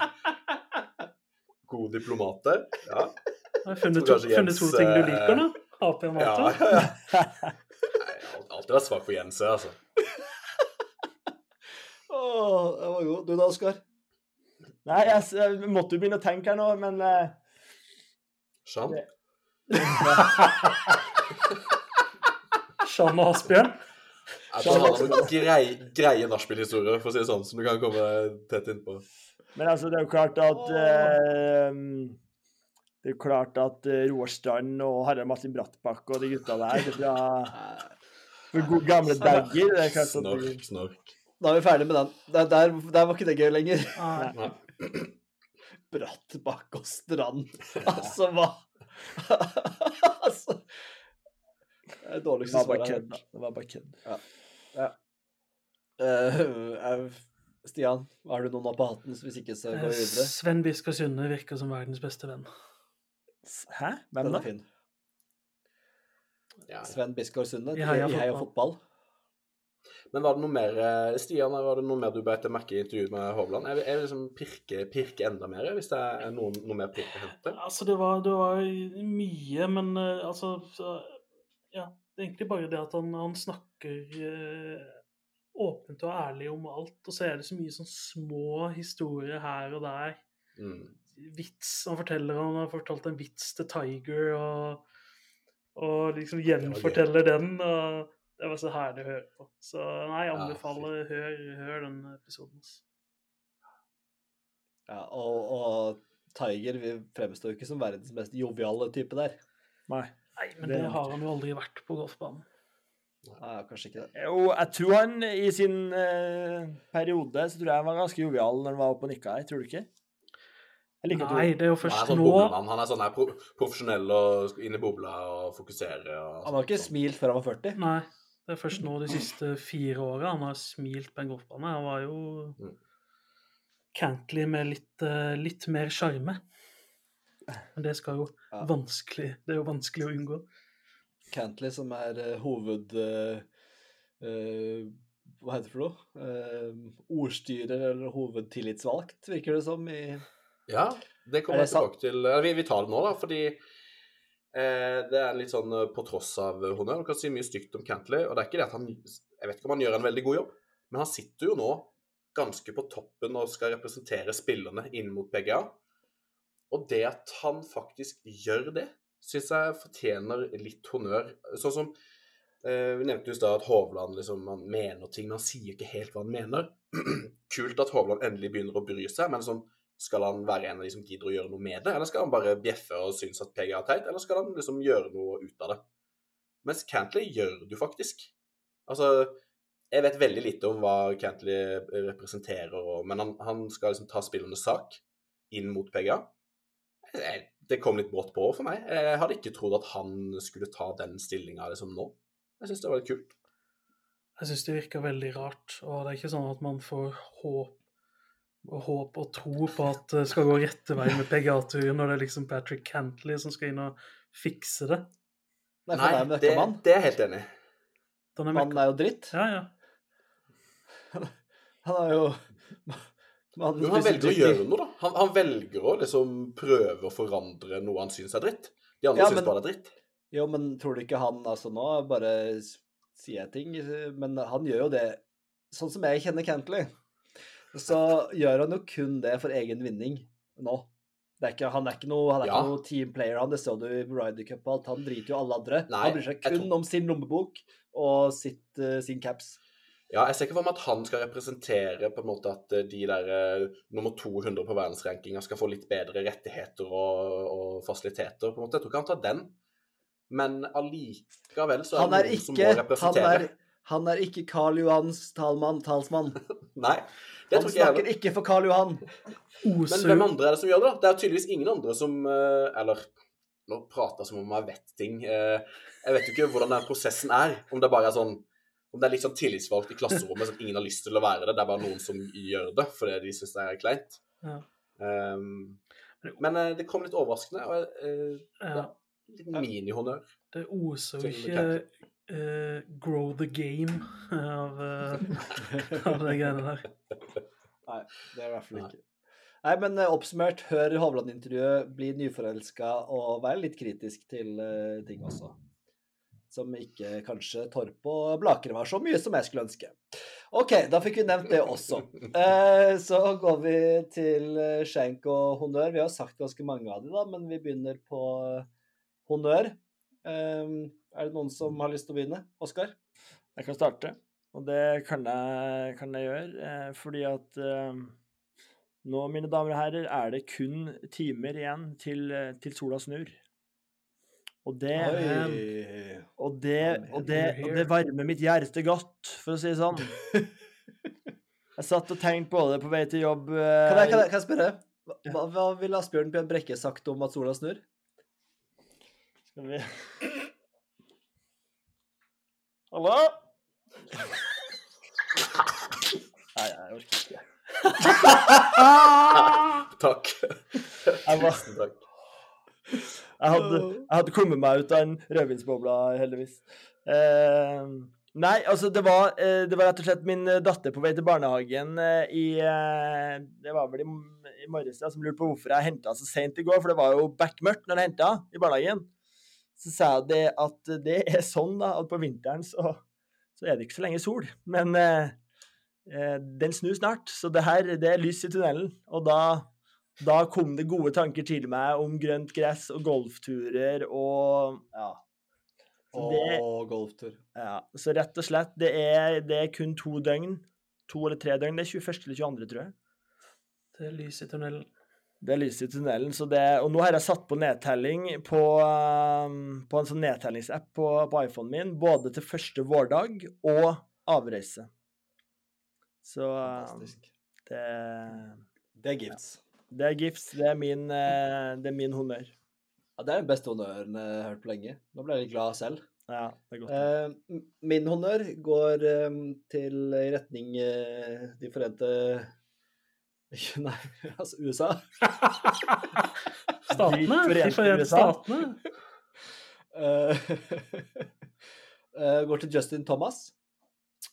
God diplomat der. Ja. Jeg har funnet, to, funnet to ting du eh, liker nå. Ap og Nato. ja, ja. Nei, Jeg har alltid vært svak for Jens, jeg, altså. Oh, det var god. Du da, Oskar? Nei, jeg, jeg måtte jo begynne å tenke her nå, men uh... Jean? Jean og Asbjørn. Jeg tror han har noen grei, greie nachspiel-historier, for å si det sånn, som du kan komme tett innpå. Men altså, det er jo klart at eh, Det er jo klart at eh, Roar Strand og Harald Martin Brattbakk og de gutta der det er fra for gode gamle Dagger det er klart at Snork, snork. Da er vi ferdig med den. Der, der, der var ikke det gøy lenger. Nei. Nei. Og strand. Altså, hva Altså Det er dårligste var bare svaret jeg har hørt. Det var bare kødd. Eh, Uh, Stian, har du noen opp på hatten? Hvis ikke, så går vi videre. Sven Biskar Sunde virker som verdens beste venn. Hæ? Hvem da? er. Ja. Sven Biskår Sunde. I Heia Fotball. Fotball. Men var det noe mer eh, Stian, var det noe mer du beit deg merke i intervjuet med Hovland? Jeg vil, jeg vil liksom pirke, pirke enda mer, hvis det er noe, noe mer pirk å hente. Altså, det var, det var mye, men eh, altså så, Ja, det er egentlig bare det at han, han snakker eh, åpent og ærlig om alt, og så er det så mye sånn små historier her og der. Mm. Vits Han forteller han har fortalt en vits til Tiger, og, og liksom gjenforteller den. og Det var så herlig å høre på. Så nei, jeg Ja, anbefaler hør, hør den episoden. Også. Ja, og, og Tiger vi fremstår jo ikke som verdens mest joviale type der. Nei. Nei, men Det det har han jo aldri vært på golfbanen. Nei, kanskje ikke det. Jo, jeg tror han i sin eh, periode så tror jeg han var ganske jovial når han var oppe og nikka her, tror du ikke? Jeg liker Nei, det er jo først er sånn nå boblemann. Han er sånn her pro profesjonell og inn i bobla og fokusere. Og Han har ikke sånn. smilt før han var 40. Nei, det er først nå de siste fire åra han har smilt på en golfbane. Han var jo Mm. Cantley med litt, eh, litt mer sjarme. Men det skal jo Ja. vanskelig Det er jo vanskelig å unngå. Cantley, som er uh, hoved... Uh, uh, hva heter det for noe? Ordstyrer eller hovedtillitsvalgt, virker det som. i... Ja, det kommer Er jeg tilbake til. Eller, vi, vi tar det nå, da, fordi eh, det er litt sånn på tross av honnør. Du kan si mye stygt om Cantley, og det er ikke det at han Jeg vet ikke om han gjør en veldig god jobb, men han sitter jo nå ganske på toppen og skal representere spillerne inn mot PGA. Og det at han faktisk gjør det, syns jeg fortjener litt honnør. Sånn som eh, Vi nevnte jo i stad at Hovland liksom, han mener ting, men han sier ikke helt hva han mener. Kult at Hovland endelig begynner å bry seg, men sånn, skal han være en av de som gidder å gjøre noe med det, eller skal han bare bjeffe og synes at PGA er teit, eller skal han liksom gjøre noe ut av det? Mens Cantley gjør det jo faktisk. Altså, jeg vet veldig lite om hva Cantley representerer, men han, han skal liksom ta spillernes sak inn mot PGA. Jeg- Det kom litt brått på for meg. Jeg hadde ikke trodd at han skulle ta den stillinga liksom nå. Jeg syns det var litt kult. Jeg syns det virker veldig rart. Og det er ikke sånn at man får håp og håp og tro på at det skal gå rette vei med PGA-turen når det er liksom Patrick Cantley som skal inn og fikse det. Nei, Nei er det, det er jeg helt enig i. Mannen er jo dritt. Ja, ja. Han er jo Jo, han velger å gjøre noe, da. Han, han velger å liksom prøve å forandre noe han syns er dritt. De andre Ja, syns bare det er dritt. Jo, men tror du ikke han altså nå bare sier jeg ting, men han gjør jo det Sånn som jeg kjenner Cantley, så gjør han jo kun det for egen vinning nå. Det er ikke, han er ikke noe, han er Ja. ikke noe team player, han. Det så du i Ryder Cup og alt. Han driter jo alle andre. Nei, han bryr seg kun tror- om sin lommebok og sitt, uh, sin caps. Ja, jeg ser ikke for meg at han skal representere på en måte at eh, de der eh, nummer 200 på verdensrankinga skal få litt bedre rettigheter og, og fasiliteter. på en måte. Jeg tror ikke han tar den. Men allikevel så er Han det er noen som må representere. han er, han er ikke Karl Johans talmann, talsmann. Nei, det Han tror ikke jeg snakker ikke for Karl Johan. Men hvem andre er det som gjør det? da? Det er tydeligvis ingen andre som eh, Eller nå prater jeg som om jeg vet ting. Eh, Jeg vet jo ikke hvordan den prosessen er. Om det bare er sånn om det er litt sånn tillitsvalgt i klasserommet, sånn at ingen har lyst til å være det. Det er bare noen som gjør det fordi de syns det er kleint. Ja. Um, men uh, det kom litt overraskende. og uh, ja, Litt minihonnør. Det oser jo ikke uh, 'grow the game' av, uh, av de greiene der. Nei, det er i hvert fall ikke. Nei, men oppsummert, hør Hovland-intervjuet, bli nyforelska og vær litt kritisk til ting også. Som ikke kanskje Torp og blakre var så mye som jeg skulle ønske. OK, da fikk vi nevnt det også. Eh, så går vi til eh, skjenk og honnør. Vi har sagt ganske mange av de, da, men vi begynner på eh, honnør. Eh, er det noen som har lyst til å begynne? Oskar? Jeg kan starte, og det kan jeg, kan jeg gjøre. Fordi at nå, mine damer og herrer, er det kun timer igjen til, til sola snur. Og det, og, det, og, det, og det varmer mitt hjerte godt, for å si det sånn. Jeg satt og tenkte på det på vei til jobb. eh, Kan jeg, kan jeg, kan jeg spørre? Hva, hva, hva ville Asbjørn Bjørn Brekke sagt om at sola snur? Skal vi Hallo? Nei, jeg orker ikke. Takk. Tusen takk. Jeg hadde, jeg hadde kommet meg ut av en rødvinsbobla, heldigvis. Eh, nei, altså, det var, eh, det var rett og slett min eh, datter på vei til barnehagen eh, i Det var vel i, i morges, som lurte på hvorfor jeg henta så seint i går, for det var jo bekmørkt når jeg henta i barnehagen. Så sa jeg det at det er sånn, da, at på vinteren så, så er det ikke så lenge sol. Men den snur snart, så det her det er lys i tunnelen. Og da da kom det gode tanker til meg om grønt gress og golfturer og Ja. Så, det, Og golftur. ja, så rett og slett, det er, det er kun to døgn. To eller tre døgn. Det er 21. eller 22., tror jeg. Det er lys i tunnelen. Det er lys i tunnelen. Så det, og nå har jeg satt på nedtelling på, um, på en sånn nedtellingsapp på, på iPhonen min, både til første vårdag og avreise. Så um, Fantastisk. det, Det er gifts. Det er gifts. Det er min, eh, det er min honnør. Ja, det er den beste honnøren jeg har hørt på lenge. Nå ble jeg litt glad selv. Ja, det er godt. Eh, min honnør går eh, til i retning eh, De forente Nei, altså USA. Statene? De Forente forente USA. statene? Eh, eh, går til Justin Thomas.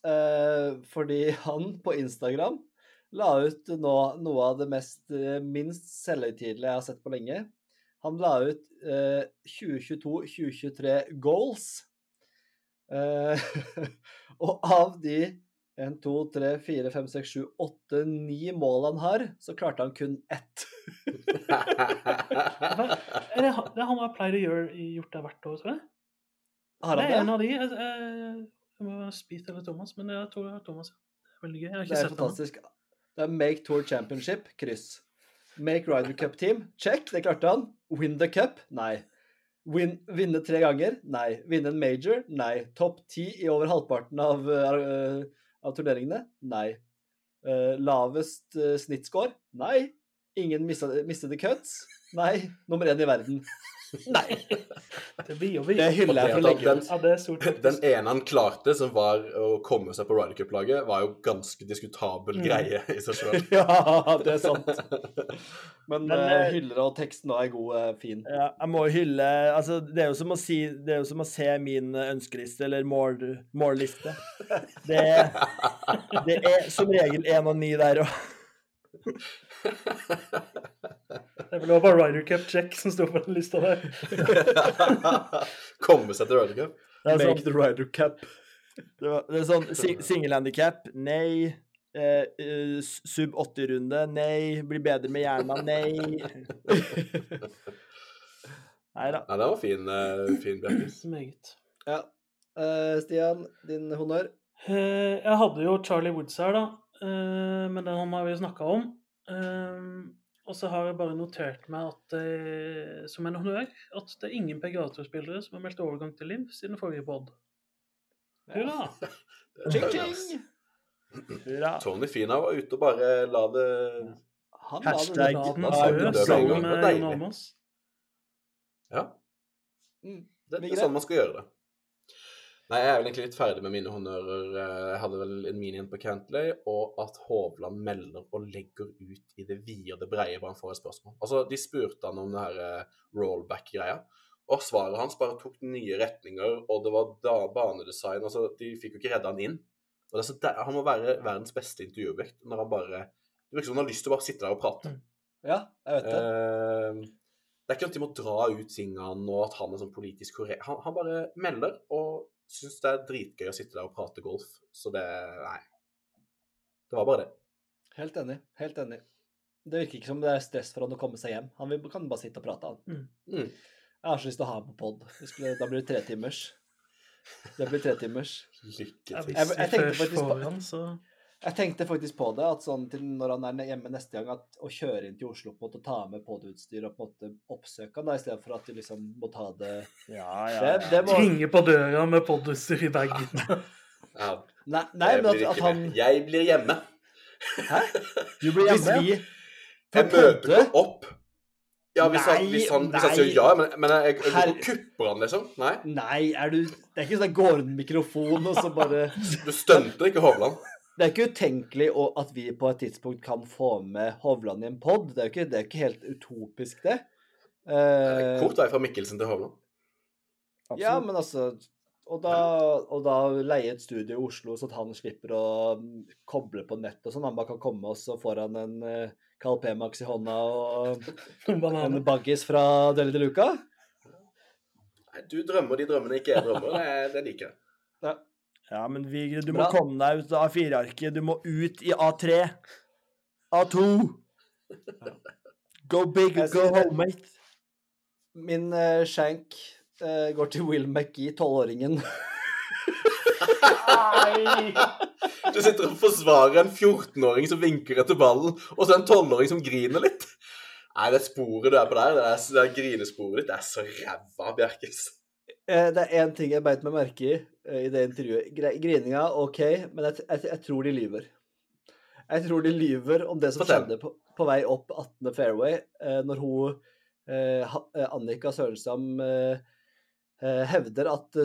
Eh, fordi han på Instagram la ut nå noe av det mest, eh, minst selvhøytidelige jeg har sett på lenge. Han la ut eh, 2022-2023 goals. Eh, og av de 1, 2, 3, 4, 5, 6, 7, 8, 9 mål han har, så klarte han kun ett. Det, han- det er han har pleid å gjøre gjort det hvert år, tror jeg. Har Det er en av de. Jeg, jeg, jeg må Speed eller Thomas, men jeg tror det Thomas. Det veldig gøy. Jeg har Det er sett fantastisk. fantastisk. Det er Make Tour Championship, kryss. Make Ryder Cup Team, check, det klarte han. Win the cup, nei. Win, vinne tre ganger, nei. Vinne en major, nei. Topp ti i over halvparten av, uh, av turneringene, nei. Uh, lavest uh, snittscore, nei. Ingen mistede cuts, nei. Nummer én i verden. Nei. Det blir jo vi. Det hyller jeg for å Den- Ja. Den ene han klarte, som var å komme seg på Ryder Cup-laget, var jo ganske diskutabel Mm. greie i seg sjøl. Ja, det er sant. Men, Men, eh, hyller og teksten nå er god, uh, fin. Ja, jeg må hylle Altså, det er jo som å si Det er jo som å se min ønskeliste, eller mål, målliste. Det, det er som regel én og ni der òg. Det var bare Ryder Cup check som sto på den lista der. komme seg til Ryder Cup. Det Make sånn, the Ryder Cup. det var- det er sånn single singelhandikap, nei. Eh, eh, sub 80-runde, nei. Bli bedre med hjerna, nei. Nei da. Nei, det var fin, uh, fin Bjerkes. Meget. Ja. Uh, Stian, din honnør? Uh, Jeg hadde jo Charlie Woods her, da. eh, Men den har vi jo snakka om. Eh, Og så har jeg bare notert meg at det, som en honnør at det er ingen PGA-spillere som har meldt overgang til LIV siden forrige pod. Hurra! Ching, ching! Hurra. Tony Fina var ute og bare la det Han la det Hashtag- ned. det var sammen med deilig. Jon Almaas. Ja, Mm. det, det er sånn man skal gjøre det. Nei, jeg er vel egentlig litt ferdig med mine honnører. Jeg hadde vel en min igjen på Cantley, og at Hovland melder og legger ut i det vide og det breie bare han får et spørsmål. Altså, De spurte han om det her eh, rollback-greia, og svaret hans bare tok nye retninger, og det var da banedesign altså, De fikk jo ikke redda han inn. Og det så Han må være verdens beste intervjuobjekt når han bare Det virker som han har lyst til å bare sitte der og prate. Ja, jeg vet det. Eh, det er ikke at de må dra ut tingene og at han er sånn politisk korrekt. Han, han bare melder og syns det er dritgøy å sitte der og prate golf. Så det Nei. Det var bare det. Helt enig. Helt enig. Det virker ikke som det er stress for han å komme seg hjem. Han vil, kan bare sitte og prate, han. Mm. Jeg har så lyst til å ha ham på pod. Da blir det tretimers. Det blir tretimers. Lykke til. Jeg, Jeg- jeg tenkte faktisk på- han, så Jeg tenkte faktisk på det, at sånn til når han er hjemme neste gang, at å kjøre inn til Oslo på måte ta med podutstyr og på en måte oppsøke han, da, i stedet for at du liksom må ta det Ja, ja, ja. det må Ringe på døra med podutstyr i bagen. Ja, Nei, nei men at, at han med. Jeg blir hjemme. Hæ? Du blir hjemme? Hvis vi Jeg møter ikke opp. Ja, hvis han, hvis han, hvis han sier ja, men, men jeg, jeg, jeg kupper han, liksom. Nei. Nei, er du Det er ikke sånn at går en mikrofon og så bare Du stunter ikke Hovland. Det er ikke utenkelig at vi på et tidspunkt kan få med Hovland i en pod. Det er jo ikke, det er ikke helt utopisk, det. Eh, Kort vei fra Mikkelsen til Hovland. ja, men altså og da, og da leie et studio i Oslo, så at han slipper å mm, koble på nett og sånn. Han bare kan komme, og så får han en uh, Carl P-Max i hånda og en baggis fra Deli de Luca. Nei, Du drømmer de drømmene ikke jeg drømmer. Det, det liker jeg. Ja, men Vigre, du må komme deg ut av A4-arket. Du må ut i A3. A2. Go big, Jeg go home, mate. Min uh, shank uh, går til Will McGee, tolvåringen. Du sitter og forsvarer en 14-åring som vinker etter ballen, og så en 12-åring som griner litt. Nei, det sporet du er på der, det, er, det er grinesporet ditt, det er så ræva, Bjerkes. Eh, det er én ting jeg beit meg merke i eh, i det intervjuet. Grininga, OK, men jeg, jeg, jeg tror de lyver. Jeg tror de lyver om det som skjedde på, på vei opp 18. fairway, eh, når hun Annika Sørenstam hevder at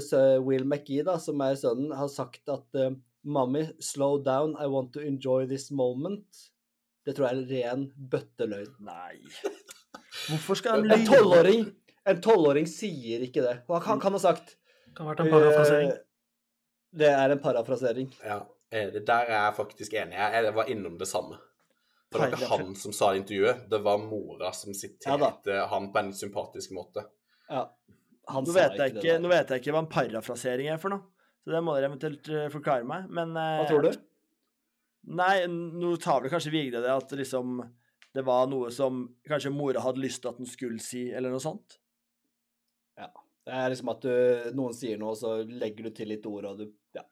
Will McGee, da, som er sønnen, har sagt at eh, Mommy, slow down, I want to enjoy this moment. Det tror jeg er ren bøtteløgn. Nei. Hvorfor skal han lyve? En tolvåring en tolvåring sier ikke det. Hva kan, han ha sagt Det Kan ha vært en parafrasering. Eh, Det er en parafrasering. Ja, eh, det der er jeg faktisk enig. Jeg var innom det samme. For det var ikke han som sa det i intervjuet, det var mora som Ja siterte han på en sympatisk måte. Ja. Han Nå sa vet, ikke ikke, det nå vet jeg ikke hva en parafrasering er for noe. Så det må dere eventuelt eh, forklare meg. Men Hva tror du? Nei, nå tar vel kanskje Vigre det at liksom det var noe som kanskje mora hadde lyst til at den skulle si, eller noe sånt. Det er liksom at du, noen sier noe, så legger du til litt ord, og du Ja.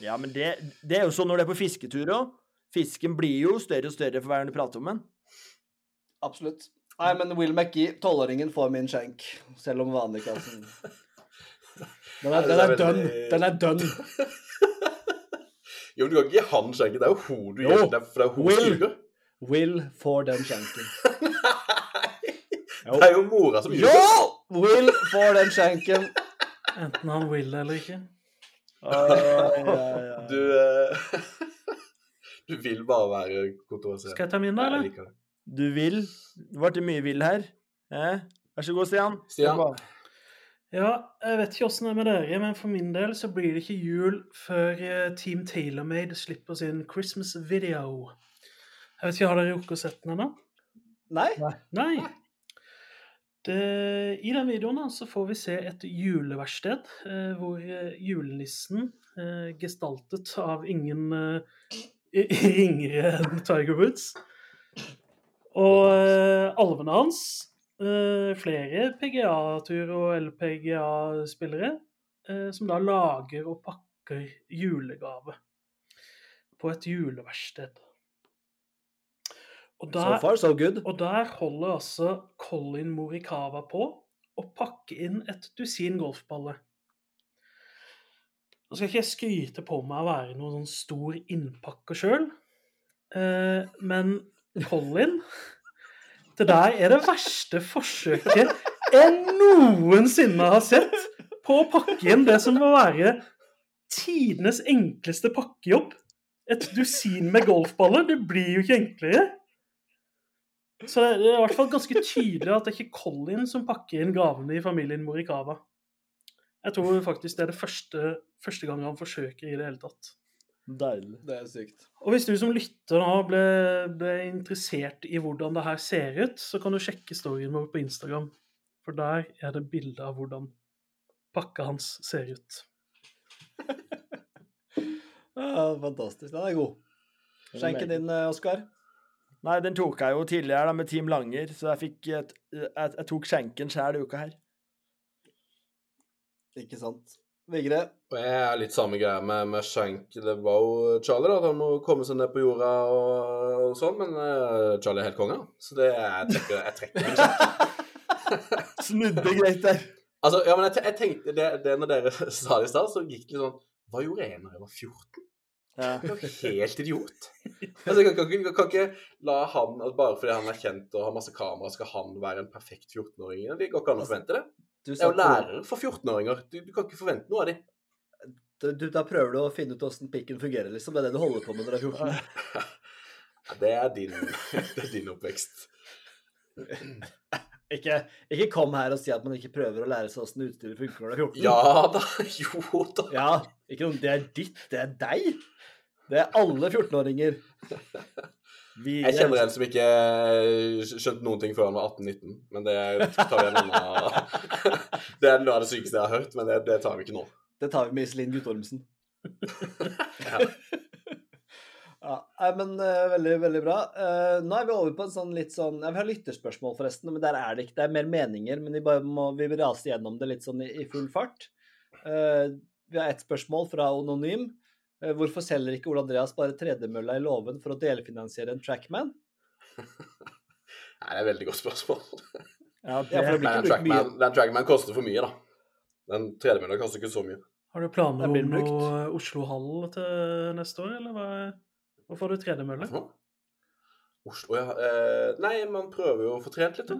Ja, men det, det er jo sånn når det er på fisketur òg. Fisken blir jo større og større for hver gang du prater om den. Absolutt. Nei, men Will McGee, tolvåringen, får min skjenk. Selv om vanligkassen Den er, den er dønn. Den er dønn. Jo, men du kan ikke gi han skjenken, det er jo hun du gir det, for det er hun Will. suger. Will får den skjenken. Det er jo mora som ljuger. Ja! Will får den skjenken. Enten han vil eller ikke. Oi, ja, ja, Du eh, Du vil bare være kontroversiell. Skal jeg ta min, da, eller? Du vil. Det ble mye vil her. Eh? Vær så god, Stian. Stian. Ja, jeg vet ikke åssen det er med dere, men for min del så blir det ikke jul før eh, Team TaylorMade slipper sin Christmas video. Jeg vet ikke, Har dere rukket å sett den ennå? Nei? Nei. Det, I den videoen da, så får vi se et juleverksted eh, hvor eh, julenissen, eh, gestaltet av ingen eh, enn Tiger Woods, og eh, alvene hans, eh, flere PGA-tur- og LPGA-spillere, eh, som da lager og pakker julegave på et juleverksted. Og So far, so good. og der holder altså Colin Morikawa på å pakke inn et dusin golfballer. Nå skal ikke jeg skryte på meg å være noen sånn stor innpakker sjøl, eh, men Colin Det der er det verste forsøket jeg noensinne har sett på å pakke inn det som må være tidenes enkleste pakkejobb. Et dusin med golfballer. Det blir jo ikke enklere. Så det er i hvert fall ganske tydelig at det ikke er Colin som pakker inn gavene i familien Morikawa. Jeg tror faktisk det er det første, første gang han forsøker i det hele tatt. Deilig. Det er sykt. Og hvis du som lytter nå ble, ble interessert i hvordan det her ser ut, så kan du sjekke storyen vår på Instagram. For der er det bilde av hvordan pakka hans ser ut. Ja, fantastisk. Den er god. Skjenken din, eh, Oskar? Nei, den tok jeg jo tidligere da, med Team Langer, så jeg fikk et, jeg, jeg tok skjenken sjæl uka her. Ikke sant. Vigre? Og jeg er litt samme greia med, med skjenk. Det var jo Charlie, da. at Han må komme seg ned på jorda og, og sånn, men uh, Charlie er helt konge. Så det, jeg trekker, jeg trekker min Shank. Snudde greit der. Altså, ja, men jeg, jeg tenkte det, det når dere sa det i stad, så gikk det litt sånn Hva gjorde jeg når jeg var 14? Ja. Det er jo helt idiot. Altså, kan, kan, kan ikke la han altså, Bare fordi han er kjent og har masse kamera, skal han være en perfekt 14-åring? Det går ikke an å forvente det. Du, er jo lærer for 14-åringer. Du, du kan ikke forvente noe av dem. du, da prøver du å finne ut åssen pikken fungerer, liksom. Det er det du holder på med når du er 14. Det er din, det er din oppvekst. Ikke, ikke kom her og si at man ikke prøver å lære seg åssen utstyret funker når du er 14. Ja da. Jo da. Ja, ikke noe, Det er ditt, det er deg. Det er alle 14-åringer. Vi, Jeg kjenner en som ikke skjønte noen ting før han var 18-19, men det tar vi en annen Det er noe av det sykeste jeg har hørt, men det, det tar vi ikke nå. Det tar vi med Iselin Guttormsen. Ja. Ja, men eh, veldig, veldig bra. Eh, nå er vi over på en sånn litt sånn ja, Vi har lytterspørsmål, forresten, men der er det ikke. Det er mer meninger, men vi, bare må, vi vil rase gjennom det litt sånn i, i full fart. Eh, vi har ett spørsmål fra Anonym. Eh, hvorfor selger ikke Ole Andreas bare tredemølla i låven for å delfinansiere en Trackman? Nei, det er et veldig godt spørsmål. ja, det ja, den. Trackman, den Trackman koster for mye, da. Den tredemølla koster ikke så mye. Har du planer om noe Oslo Hall til neste år, eller hva? Hvorfor har du tredemølle? Oslo, ja. Eh, nei, man prøver jo å få trent litt, da.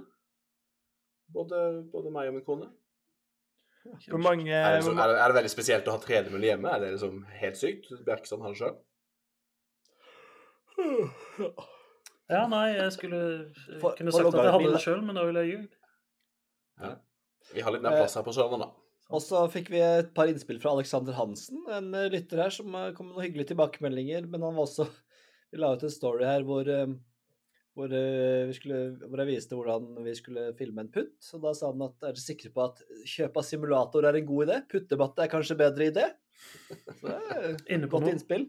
Både, både meg og min kone. Hvor mange, Er det, liksom, er, det, er det veldig spesielt å ha tredemølle hjemme? Er det liksom helt sykt? Bjerkestrand har det sjøl? Ja, nei, jeg skulle jeg For- kunne sagt at jeg hadde det sjøl, men da ville jeg ljugd. Vi har litt mer plass her på Sørlandet, da. Og så fikk vi et par innspill fra Alexander Hansen, en eh, lytter her som eh, kom med noen hyggelige tilbakemeldinger. Men han var også Vi la ut en story her hvor, eh, hvor, eh, vi skulle, hvor jeg viste hvordan vi skulle filme en putt. Og da sa han at er dere sikre på at kjøp av simulator er en god idé? Puttematte er kanskje bedre idé? Så det Inne på godt noe. innspill.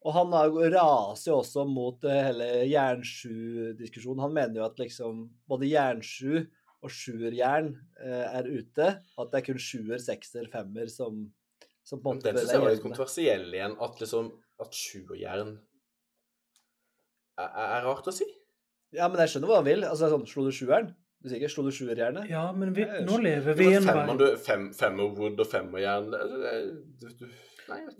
Og han er raser jo også mot eh, hele jernsju-diskusjonen. Han mener jo at liksom både jernsju og sjuerjern eh, er ute, og at det er kun sjuer, sekser, femmer som, som på en måte Den syns jeg var litt kontroversiell igjen. At liksom At sjuerjern er, er rart å si. Ja, men jeg skjønner hva han vil. Altså sånn, Slo du sjueren? Du sier ikke 'slo du sjuerjernet'? Ja, men vi, nå lever vi i en verden fem, femmerwood og femmerjern.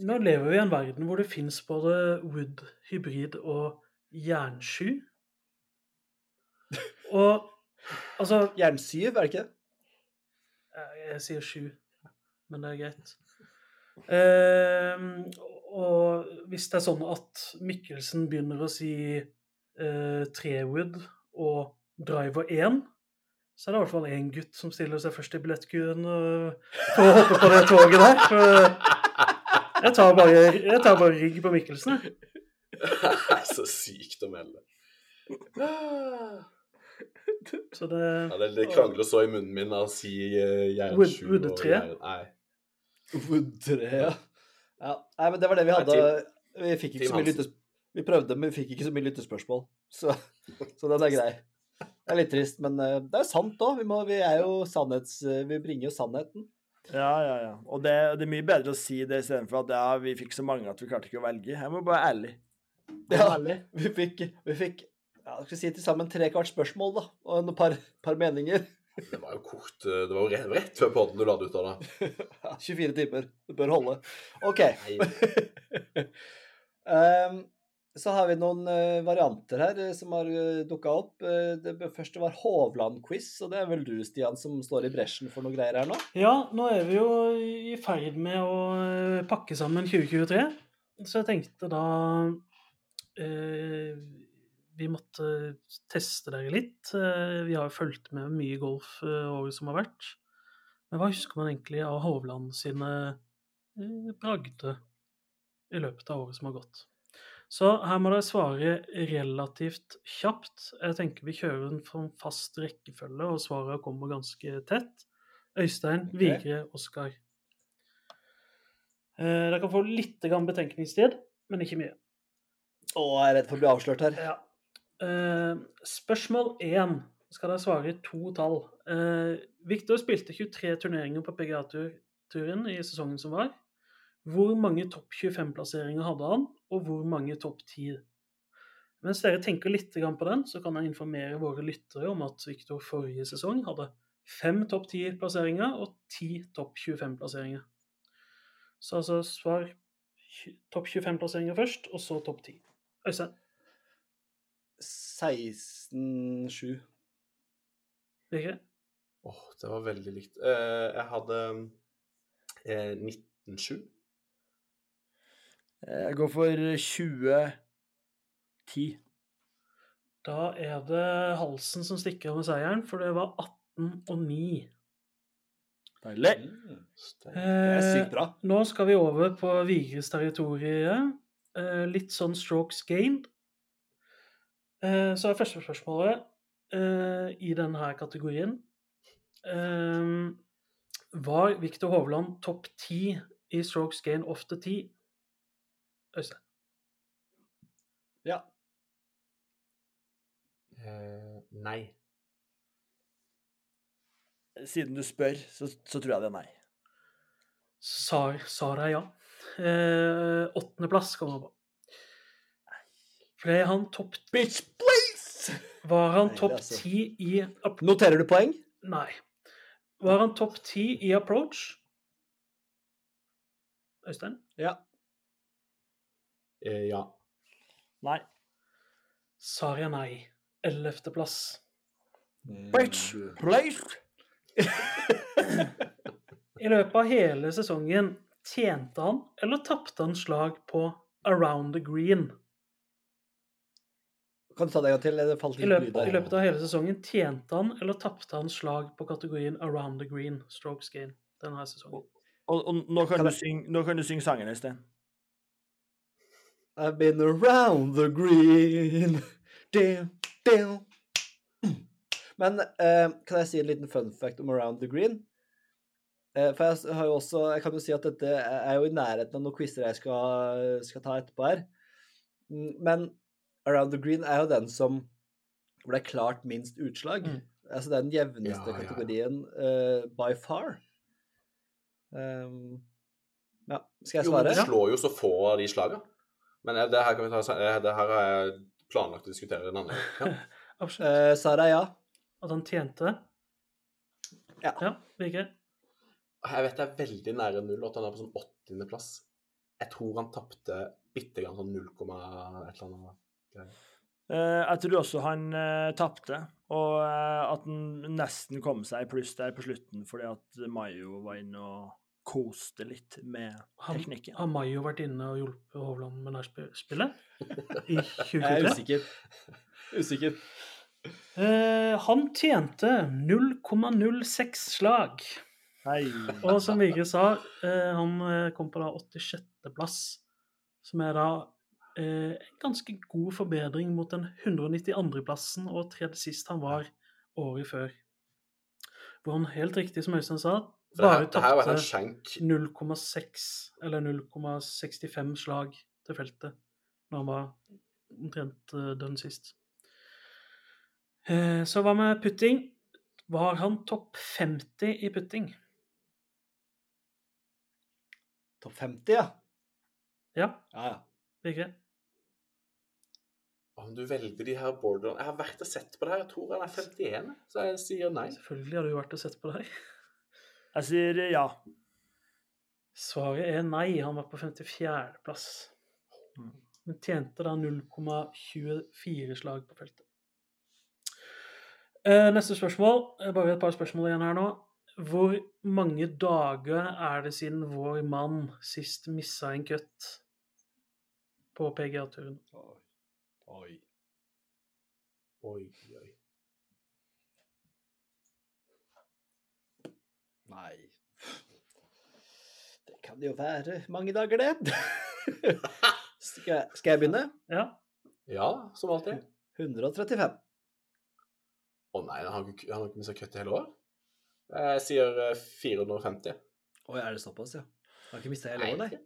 Nå lever vi i en verden hvor det fins både wood, hybrid og jernsky. Og altså Jernsyv, er det ikke det? Jeg, jeg sier sju, men det er greit. Ehm, og hvis det er sånn at Mikkelsen begynner å si eh, Trewood og Driver 1, så er det i hvert fall én gutt som stiller seg først i billettkøen og- får hoppe på det toget der. For jeg tar bare, jeg tar bare rygg på Mikkelsen. så sykt å melde. Så det Ja, det, det krangler så i munnen min av å si uh, Wood- jernsju og woodtre? jern... Nei. Woodtre, ja. Ja. Nei, men det var det vi hadde. Vi fikk ikke så mye lyttes... Vi prøvde, men vi fikk ikke så mye lyttespørsmål. Så, så den er grei. Det er litt trist, men eh, det er sant òg. Vi, vi er jo sannhets... eh, Vi bringer jo sannheten. Ja, ja, ja. Og det, det er mye bedre å si det istedenfor at ja, vi fikk så mange at vi klarte ikke å velge. Jeg må bare være ærlig. Ja, vi fikk, vi fikk ja, skal vi si til sammen tre kvart spørsmål, da. Og et par, par meninger. Det var jo kort eh, Det var jo rett, rett før podden du la det ut av deg. 24 timer. Det bør holde. OK. Ehm, så har vi noen eh, varianter her uh, som har dukka opp. Eh, det første var Hovland-quiz, og det er vel du, Stian, som står i bresjen for noe greier her nå? Ja, nå er vi jo i ferd med å eh, pakke sammen 2023. Så jeg tenkte da eh, Vi måtte teste dere litt. Eh, vi har jo fulgt med mye golf eh, året som har vært. Men hva husker man egentlig av Hovland sine eh, bragder i løpet av året som har gått? Så her må dere svare relativt kjapt. Jeg tenker vi kjører en sånn fast rekkefølge, og svarene kommer ganske tett. Øystein, okay. Vigre, Oskar. Eh, dere kan få litt betenkningstid, men ikke mye. Å, jeg er redd for å bli avslørt her. Ja. Eh, spørsmål én skal dere svare to tall. Eh, Viktor spilte 23 turneringer på PGA-turen i sesongen som var. Hvor mange topp 25-plasseringer hadde han, og hvor mange topp 10? Mens dere tenker litt på den, så kan jeg informere våre lyttere om at Viktor forrige sesong hadde fem topp 10-plasseringer og ti topp 25-plasseringer. Så altså svar topp 25-plasseringer først, og så topp 10. Øystein? 16-7. Ikke? Åh, det var veldig likt. Eh, jeg hadde 19-7. Jeg går for 2010. Da er det Halsen som stikker av med seieren, for det var 18 og 9. Deilig. Det er sykt bra. Eh, Nå skal vi over på Vigres territorium. Eh, litt sånn strokes gained. Eh, så er første spørsmålet eh, i denne kategorien eh, Var Viktor Hovland topp 10 i strokes gain of the tee? Øystein? Ja. Uh, nei. Siden du spør, så, så tror jeg det er nei. Sa Sara, ja. Eh, Åttendeplass kommer han på. Ble han topp Bitch, please! Var han topp altså. ti i approach? Noterer du poeng? Nei. Var han topp ti i approach? Øystein? Ja. Eh, ja. Nei. Saria nei. Ellevteplass. Bitch, please. I løpet av hele sesongen tjente han eller tapte han slag på Around the Green? Kan du ta det en gang til? Det falt I løpet, I løpet av hele sesongen tjente han eller tapte han slag på kategorien Around the Green, strokes gain, denne sesongen. Og, og nå, kan Kan synge, nå kan du synge sangen, Øystein. I've been around the green Damn, damn. Men eh, kan jeg si en liten fun fact om Around the Green? Eh, for jeg har jo også Jeg kan jo si at dette er jo i nærheten av noen quizer jeg skal, skal ta etterpå her. Mm, Men Around the Green er jo den som hvor det er klart minst utslag. Mm. Altså det er den jevneste Ja, kategorien eh, by far. Um, ja, skal jeg svare? Jo, men du slår jo så få av de slagene. Men eh, det her kan vi ta eh, Det her har jeg planlagt å diskutere en annen gang. Ja. Eh, Sara, ja. At han tjente? Ja. Ja, Vigre? Jeg vet det er veldig nære null, at han er på sånn åttendeplass. Jeg tror han tapte bitte grann, sånn 0, et eller annet. Eh, jeg tror også han uh, tapte, og eh, at han nesten kom seg i pluss der på slutten fordi at Mayo var inne og koste litt med Han- teknikken. Har Mayo vært inne og hjulpet Hovland med nachspielet i 2023? Jeg er usikker. Usikker. Uh, han tjente 0,06 slag. Hei. Og som Vigre sa, uh, han kom på da 86.-plass, som er da en ganske god forbedring mot den 192.-plassen og tredje sist han var året før. Hvor han helt riktig, som Øystein sa, bare tapte 0,6 eller 0,65 slag til feltet når han var omtrent eh, dønn sist. Eh, Så hva med putting? Var han topp 50 i putting? Topp 50, ja. Ja, Ja, ja. Vigre? Om du velger de her borderline Jeg har vært og sett på det her. Jeg tror han er 51, så jeg sier nei. Selvfølgelig har du vært og sett på det her. Jeg sier ja. Svaret er nei. Han var på 54.-plass. Men tjente da 0,24 slag på feltet. Eh, Neste spørsmål. Eh, Bare et par spørsmål igjen her nå. Hvor mange dager er det siden vår mann sist missa en cut på PGA-turen? Oi. Oi. Oi. Nei. Det kan jo være mange dager, det. skal, jeg- skal jeg begynne? Ja. Ja, som alltid. 135. Å nei, han har ikke, han har ikke mista kutt i hele år? Jeg sier eh, 450. Å, er det såpass, ja? Han har ikke mista hele året, nei.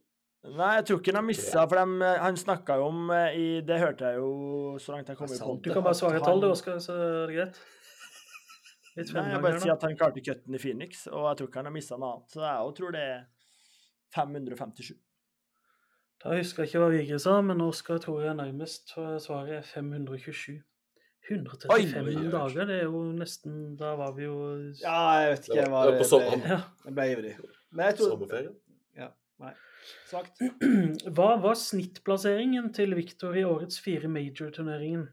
Nei, jeg tror ikke han har missa, for dem, eh, han snakka jo om eh, i Det hørte jeg jo så langt jeg kom i er. Du kan bare svare et tall, du, Oskar, så er det greit. Litt Nei, jeg bare sier at han klarte cutten i Phoenix, og jeg tror ikke han har missa noe annet. Så jeg òg tror det er 557. Da husker jeg ikke hva Vigre sa, men Oskar tror jeg er nærmest. for Svaret er 527. 135 Oi, dager, det er jo nesten Da var vi jo Ja, jeg vet ikke. Det Jeg, var- det Ja. jeg ble ivrig. Men jeg tror Sommerferie. Svakt. Hva var snittplasseringen til Victor i årets fire major-turneringen?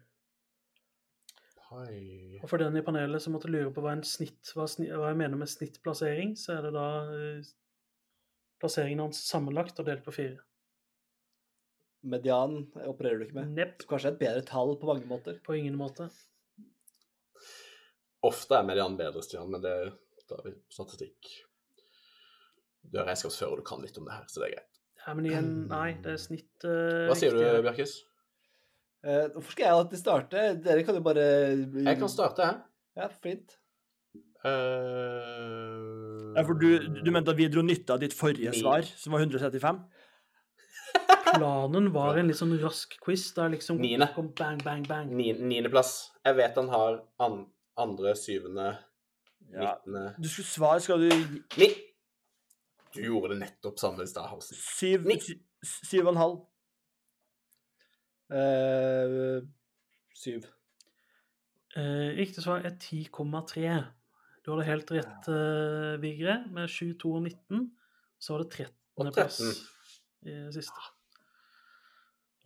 Og for den i panelet som måtte lure på hva, en snitt, hva, snitt, hva jeg mener med snittplassering, så er det da eh, plasseringen hans sammenlagt og delt på fire. Median opererer du ikke med. Nepp, Så kanskje et bedre tall på mange måter. på ingen måte. Ofte er median bedre, Stian, men det tar vi statistikk. Du er regnskapsfører, og du kan litt om det her, så det er greit. Ja, men igjen, nei, det er snitt Uh, Hva sier du, riktig. Bjarkis? Eh, Hvorfor skal jeg alltid starte? Dere kan jo bare Jeg kan starte, jeg. Ja, fint. Uh, Ja, for du, du mente at vi dro nytte av ditt forrige Min. svar, som var 135? Planen var en litt sånn rask quiz der liksom Niende. kom bang, bang, bang. Niendeplass. Jeg vet han har an, andre, syvende, Ja. nittende Du skulle svare, skal du Ni! Du gjorde det nettopp samme i stad, Halsen. syv, syv og en halv? Uh, syv. Uh, riktig svar er 10,3. Du hadde helt rett, uh, Vigre, med 7, 2 og 19. Så var det 13. Og plass i siste.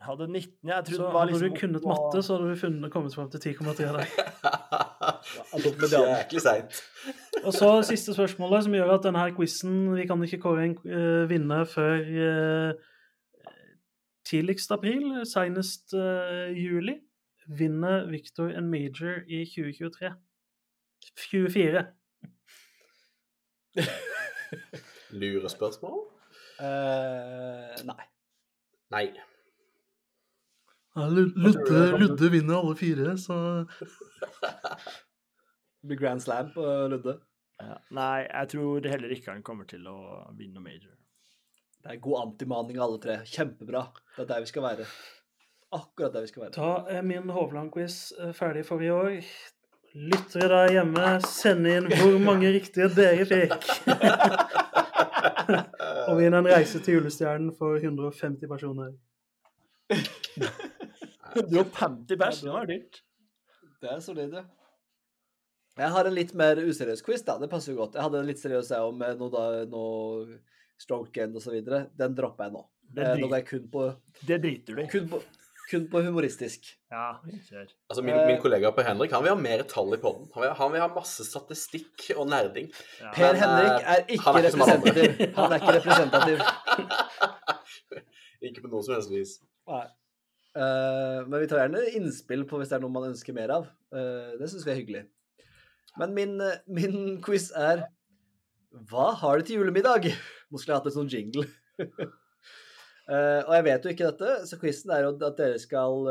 Hadde 19, jeg trodde Så den var hadde liksom du kunnet matte, så hadde du funnet, kommet fram til 10,3 der. Medianen. Jæklig seint. Og så siste spørsmålet, som gjør at denne her quizen Vi kan ikke kåre en uh, vinner før uh, tidligst april, senest uh, juli. Vinner Victor en major i 2023? 24. Lurespørsmål? Uh, nei. Nei. Ja, Ludde, Ludde vinner alle fire, så Det blir Grand Slam på Ludde. Ja. Nei, jeg tror heller ikke han kommer til å vinne noe major. Det er god antimaning alle tre. Kjempebra. Det er der vi skal være. Akkurat der vi skal være. Da er min Hovland-quiz eh, ferdig for i år. Lyttere der hjemme, send inn hvor mange riktige dere fikk. Og vinn en reise til julestjernen for 150 personer. 150 pers, det var dyrt. Det er solid, ja. Jeg har en litt mer useriøs quiz, da. Det passer jo godt. Jeg hadde en litt seriøs jeg om med noe, da, noe stroke end videre. Den dropper jeg nå. Det Eh, går jeg kun på, det driter du i. kun på kun på humoristisk. Ja, kjør. Altså, min, Eh. min kollega Per Henrik han vil ha mer tall i poden. Han, han vil ha masse statistikk og nerding. Ja. Per Men, Henrik eh, er ikke han er ikke representativ. Han er ikke representativ. Ikke på noe som helst vis. Nei. Eh, men vi tar gjerne innspill på hvis det er noe man ønsker mer av. Eh, det syns vi er hyggelig. Men min, eh, min quiz er Hva har du til julemiddag? Nå skulle jeg hatt en sånn jingle. Og jeg vet jo ikke dette, så quizen er jo at dere skal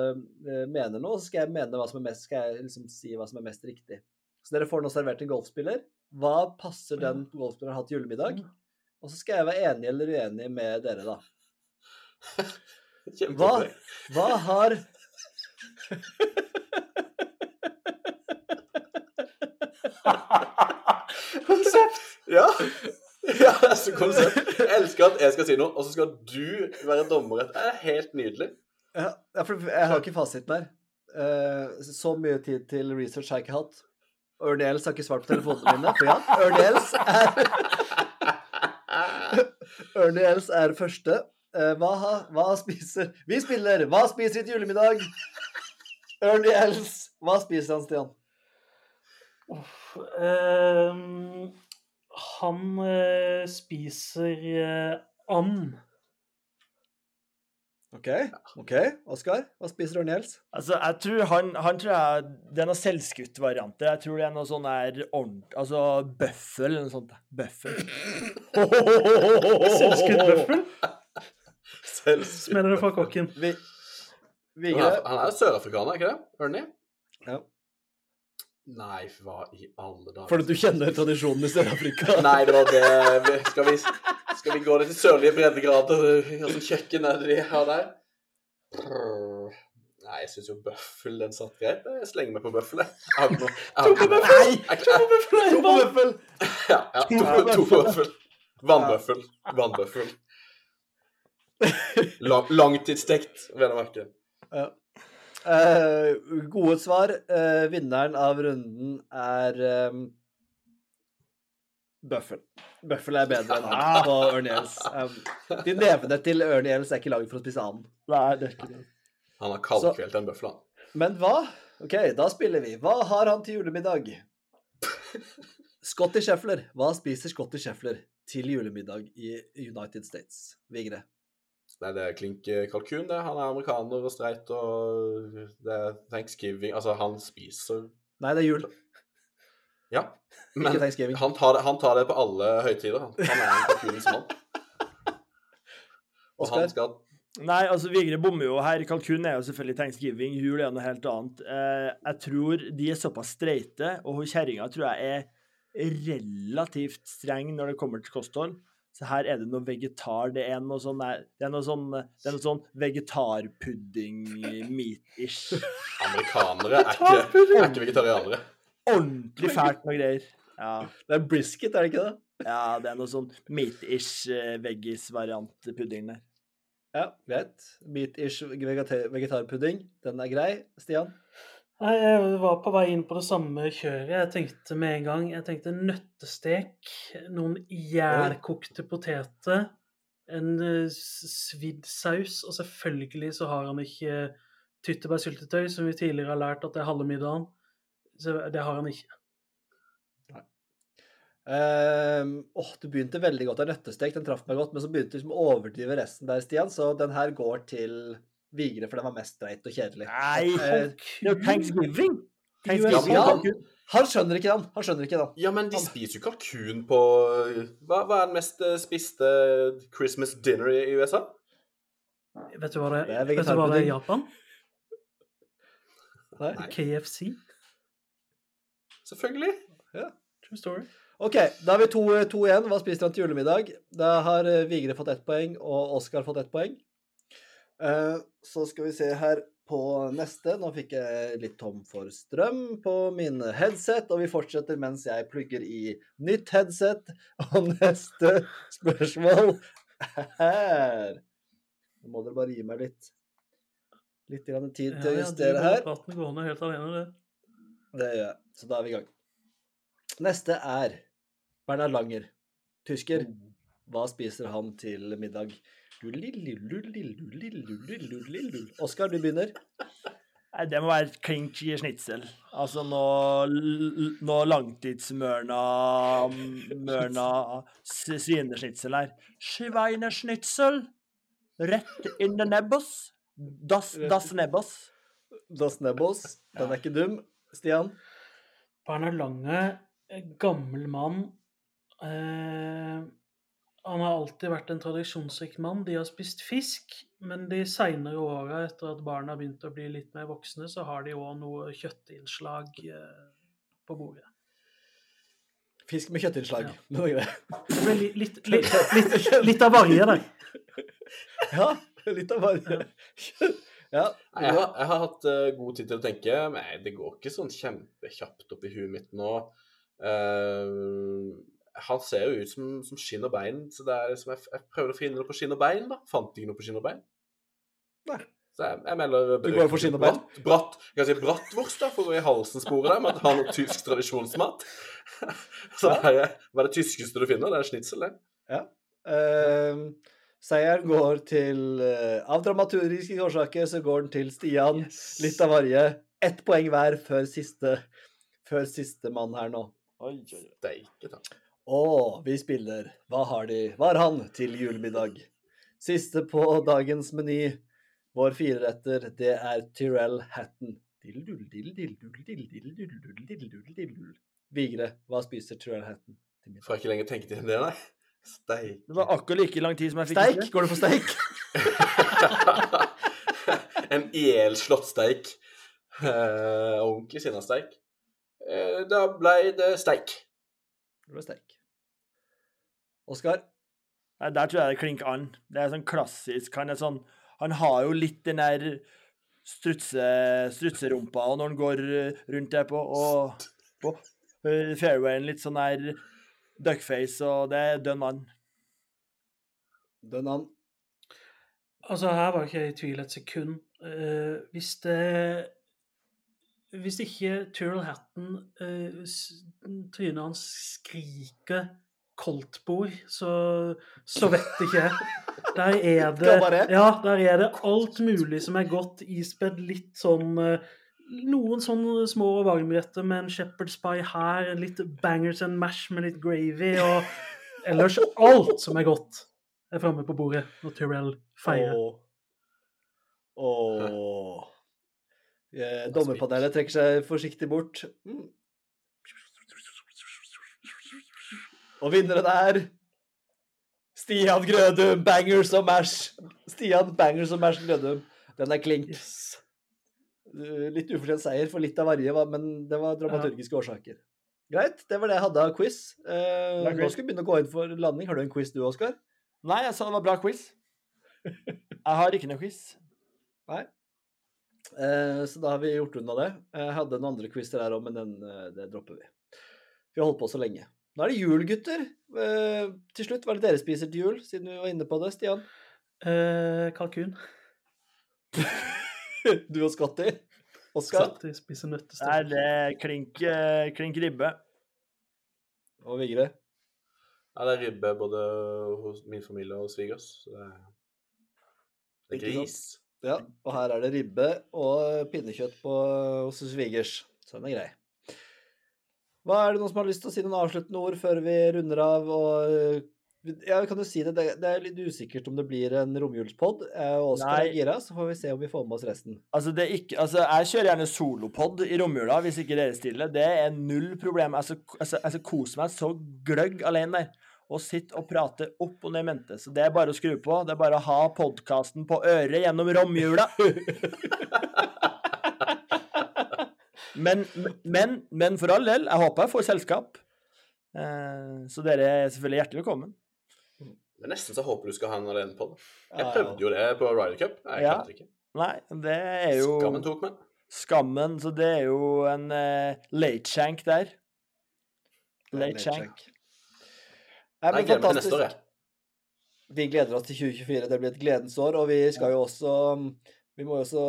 mene noe, så skal jeg mene hva som er mest, skal jeg liksom si hva som er mest riktig. Så dere får nå servert en golfspiller. Hva passer den golfspilleren har hatt til julemiddag? Og så skal jeg være enig eller uenig med dere, da. Hva, hva har Konsept! Ja. ja, er konsept. Jeg elsker at jeg skal si noe, og så skal du være dommer. Det er helt nydelig. Ja, for jeg har ikke fasiten her. Eh, så mye tid til research har jeg ikke hatt. Ernie Els har ikke svart på telefonene mine, for ja, Els er Ernie Els er første. Eh, hva, hva spiser Vi spiller! Hva spiser de til julemiddag? Ernie Els. Hva spiser han, Stian? Ehm, han eh, spiser eh, and. OK. ok, Oskar, hva spiser Ernie Els? Altså, jeg tror han, han tror jeg, Det er noe selvskutt varianter. Jeg tror det er noe sånn der ordent... Altså bøffel eller noe sånt. Bøffel. Selvskutt bøffel? Selv. Smeller det fra kokken. Vi, Han er, han er sørafrikaner, ikke det? Ernie? Ja. Nei, hva i alle dager Fordi du kjenner tradisjonen i Sør-Afrika? Nei, det var det Skal vi, skal vi gå litt til sørlige breddegrader? Hvilket kjøkken er det de har der? Nei, jeg syns jo bøffel den satt greit. Jeg slenger meg på bøffel, jeg. på! Jeg- To på bøffel! Ja, ja, to, to på bøffel. Vannbøffel. Vannbøffel. Lang, langtidsstekt, vel å merke. Ja. Eh, gode svar. Eh, vinneren av runden er um, Bøffel. Bøffel er bedre enn han på Ernie Els. Um, de nevene til Ernie Els er ikke laget for å spise and. Nei, det er ikke det. Han har kaldkvelt en bøffel, han. Men hva? OK, da spiller vi. Hva har han til julemiddag? Scotty Sheffler. Hva spiser Scotty Sheffler til julemiddag i United States? Vigre. Nei, det er klink kalkun, det. Han er amerikaner og streit, og det er thanksgiving Altså, han spiser Nei, det er jul. Ja. Men Ikke Thanksgiving. han tar, det, han tar det på alle høytider. Han, han er en kalkunens mann. Og han skal Nei, altså Vigre bommer jo her. Kalkun er jo selvfølgelig thanksgiving. Jul er noe helt annet. Eh, jeg tror de er såpass streite, og hun kjerringa tror jeg er relativt streng når det kommer til kosthold. Så her er det noe vegetar. Det er noe sånn Det er noe sånn, det er noe sånn vegetarpudding-meat-ish. Amerikanere er ikke, er ikke vegetarianere. Ordentlig fælt noe greier. Ja, Det er brisket, er det ikke det? ja det er noe sånn meat-ish eh, veggis-variant pudding der. Ja, greit. Meat-ish vegetarpudding, Den er grei. Stian? Nei, Jeg var på vei inn på det samme kjøret. Jeg tenkte med en gang Jeg tenkte nøttestek, noen gjærkokte poteter, en eh, svidd saus, og selvfølgelig så har han ikke tyttebærsyltetøy, som vi tidligere har lært at det er halve middagen. Så det har han ikke. Ehm, åh, du begynte veldig godt av nøttestek. Den traff meg godt, men så begynte du liksom å overdrive resten der, Stian. Så den her går til Vigre, for den var mest dreit og kjedelig. Nei, uh, det er thanksgiving! Thanksgiving Ja. han, han skjønner ikke den. Han skjønner ikke den. Ja, men de spiser jo kalkun på Hva, hva er den mest eh, spiste Christmas dinner i i USA? Vet du hva det Det er? Vet du hva det er i. Japan? Nei? KFC. Selvfølgelig. True story. OK, da har vi to, to igjen. Hva spiser han til julemiddag? Da har eh, Vigre fått ett poeng, og Oskar fått ett poeng. Eh, så skal vi se her på neste. Nå fikk jeg litt tom for strøm på min headset, og vi fortsetter mens jeg plugger i nytt headset. Og neste spørsmål er Nå må dere bare gi meg litt Litt grann tid til å Ja, ja, justere her. Ja, praten gående helt alene, det. Det gjør jeg. Så da er vi i gang. Neste er Bernhard Langer. Tysker. Hva spiser han til middag? Oskar, du begynner. Nei, det må være klink snitsel. Altså nå langtidsmørna mørna svinesnitsel her. Schweineschnitzel. Rett in the nebbos. Das, das nebbos. Das nebbos. Den er ikke dum. Stian? Bernhard Lange, gammel mann. Eh, han har alltid vært en tradisjonsrik mann. De har spist fisk, men de seinere åra, etter at barna har begynt å bli litt mer voksne, så har de òg noe kjøttinnslag eh, på bordet. Fisk med kjøttinnslag. Ja. Det var greit. Det ble litt, litt, litt, litt, litt av varje der. Ja, litt av varje. Ja. ja. Jeg har, jeg har hatt eh, god tid til å tenke. men det går ikke sånn kjempekjapt opp i huet mitt nå. Eh, han ser jo ut som, som skinn og bein, så det er liksom, jeg, jeg prøvde å finne noe på skinn og bein, da. Fant ikke noe på skinn og bein. Nei. Så jeg, jeg melder Du går for skinn og bein? Bratt, bratt, jeg kan si brattvorst, da, for å gå i halsen-sporet der, med at ha noe tysk tradisjonsmat. så det er, hva er det tyskeste du finner? Det er snitsel, det. Eh, seieren går til eh, Av dramaturgiske årsaker så går den til Stian. Litt av varje. Ett poeng hver før siste, før siste mann her nå. Oi, oi, oi. Steike ta. Og vi spiller Hva har de Hva har han til julemiddag? Siste på dagens meny, vår fireretter, det er Tyrell Hatton. Vigre, hva spiser Tyrell Hatton? Får jeg ikke lenger tenke til det, nei. Steik. Det var akkurat like lang tid som jeg fikk Steik? Går det for steik? en ihjelslått steik. Uh, ordentlig sinna steik. Eh, da ble det steik. Det ble sterk. Oskar? Nei, der tror jeg det klinker an. Det er sånn klassisk Han er sånn Han har jo litt den der strutse, strutserumpa, og når han går eh, rundt der på, og, på eh, fairwayen litt sånn der duckface, og det er dønn an. Dønnan? Altså, her var ikke jeg i tvil et sekund. Uh, hvis det Hvis ikke Tyrrell Hatton uh, trynet hans skriker koldtbord, så, så vet ikke jeg. Der er det? Ja, der er det alt mulig som er godt ispedd. Litt sånn eh, Noen sånne små varmretter med en shepherd's pie her, en litt bangers and mash med litt gravy, og ellers alt som er godt, er framme på bordet når Tyrrell feirer. Åh. Åh. Eh, Dommerpanelet trekker seg forsiktig bort. Mm. Og vinneren er Stian Grødum, bangers og mash. Stian bangers og mash Grødum. Den er klink. Yes. Eh, Litt ufortjent seier for litt av varje, men det var dramaturgiske årsaker. Greit, det var det jeg hadde av quiz. Eh, nå skal vi begynne å gå inn for landing. Har du en quiz du, Oskar? Nei, jeg sa det var bra quiz. Jeg har ikke noe quiz. Nei. Eh, så da har vi gjort unna det. Jeg hadde noen andre quizer her òg, men den, eh, det dropper vi. Vi har holdt på så lenge. Nå er det jul, gutter. Eh, til slutt, hva er det dere spiser til jul, siden vi var inne på det, Stian? Eh, kalkun. Du og Scotty? Oskar spiser spiser Nei, det er klink, klink ribbe. og Vigre? Ja, det er ribbe både hos min familie og svigers. Det er, det Ikke sant? gris. Ja, og her er det ribbe og pinnekjøtt på, hos svigers. Så den er grei. Hva er det noen som har lyst til å si noen avsluttende ord før vi runder av? Og, eh, ja, kan du si det? Det er litt usikkert om det blir en romjulspod. Oskar er gira, så får vi se om vi får med oss resten. Altså, det ikke, altså, jeg kjører gjerne solopod i romjula hvis ikke dere stiller. Det er null problem. Altså, altså, altså koser meg så gløgg alene der. Og sitte og prate opp og ned mente. Så det er bare å skru på. Det er bare å ha podkasten på øret gjennom romjula. Men, men, men for all del, jeg håper jeg får selskap. Eh, så dere er selvfølgelig hjertelig velkommen. Det er nesten så jeg håper du skal ha en alene på det. Jeg prøvde jo det på Ryder Cup. Jeg Ja. klarte ikke. Nei, det er jo Skammen tok meg. Skammen, så det er jo en uh, late shank der. Late shank. Nei, Nei, men jeg gleder meg til neste år, jeg. Vi gleder oss til 2024. Det blir et gledens år, og vi skal jo også Vi må jo også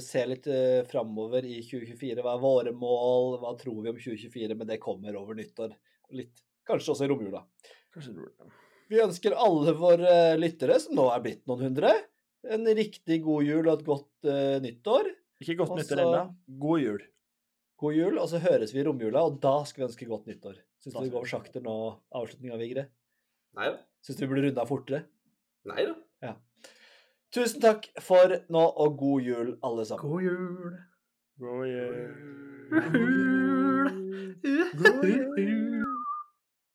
se litt uh, framover i 2024. Hva er våre mål? Hva tror vi om 2024? Men det kommer over nyttår. Litt, kanskje også i romjula. Vi ønsker alle våre lyttere, som nå er blitt noen hundre, en riktig god jul og et godt uh, nyttår. Ikke godt nyttår ennå. God jul. God jul, og så høres vi i romjula, og da skal vi ønske godt nyttår. Syns du det går sakte nå, avslutninga, Vigre? Nei da. Syns du vi burde runda fortere? Nei da. Ja. Tusen takk for nå, og god jul, alle sammen. God jul. God jul. God jul. God jul. God jul.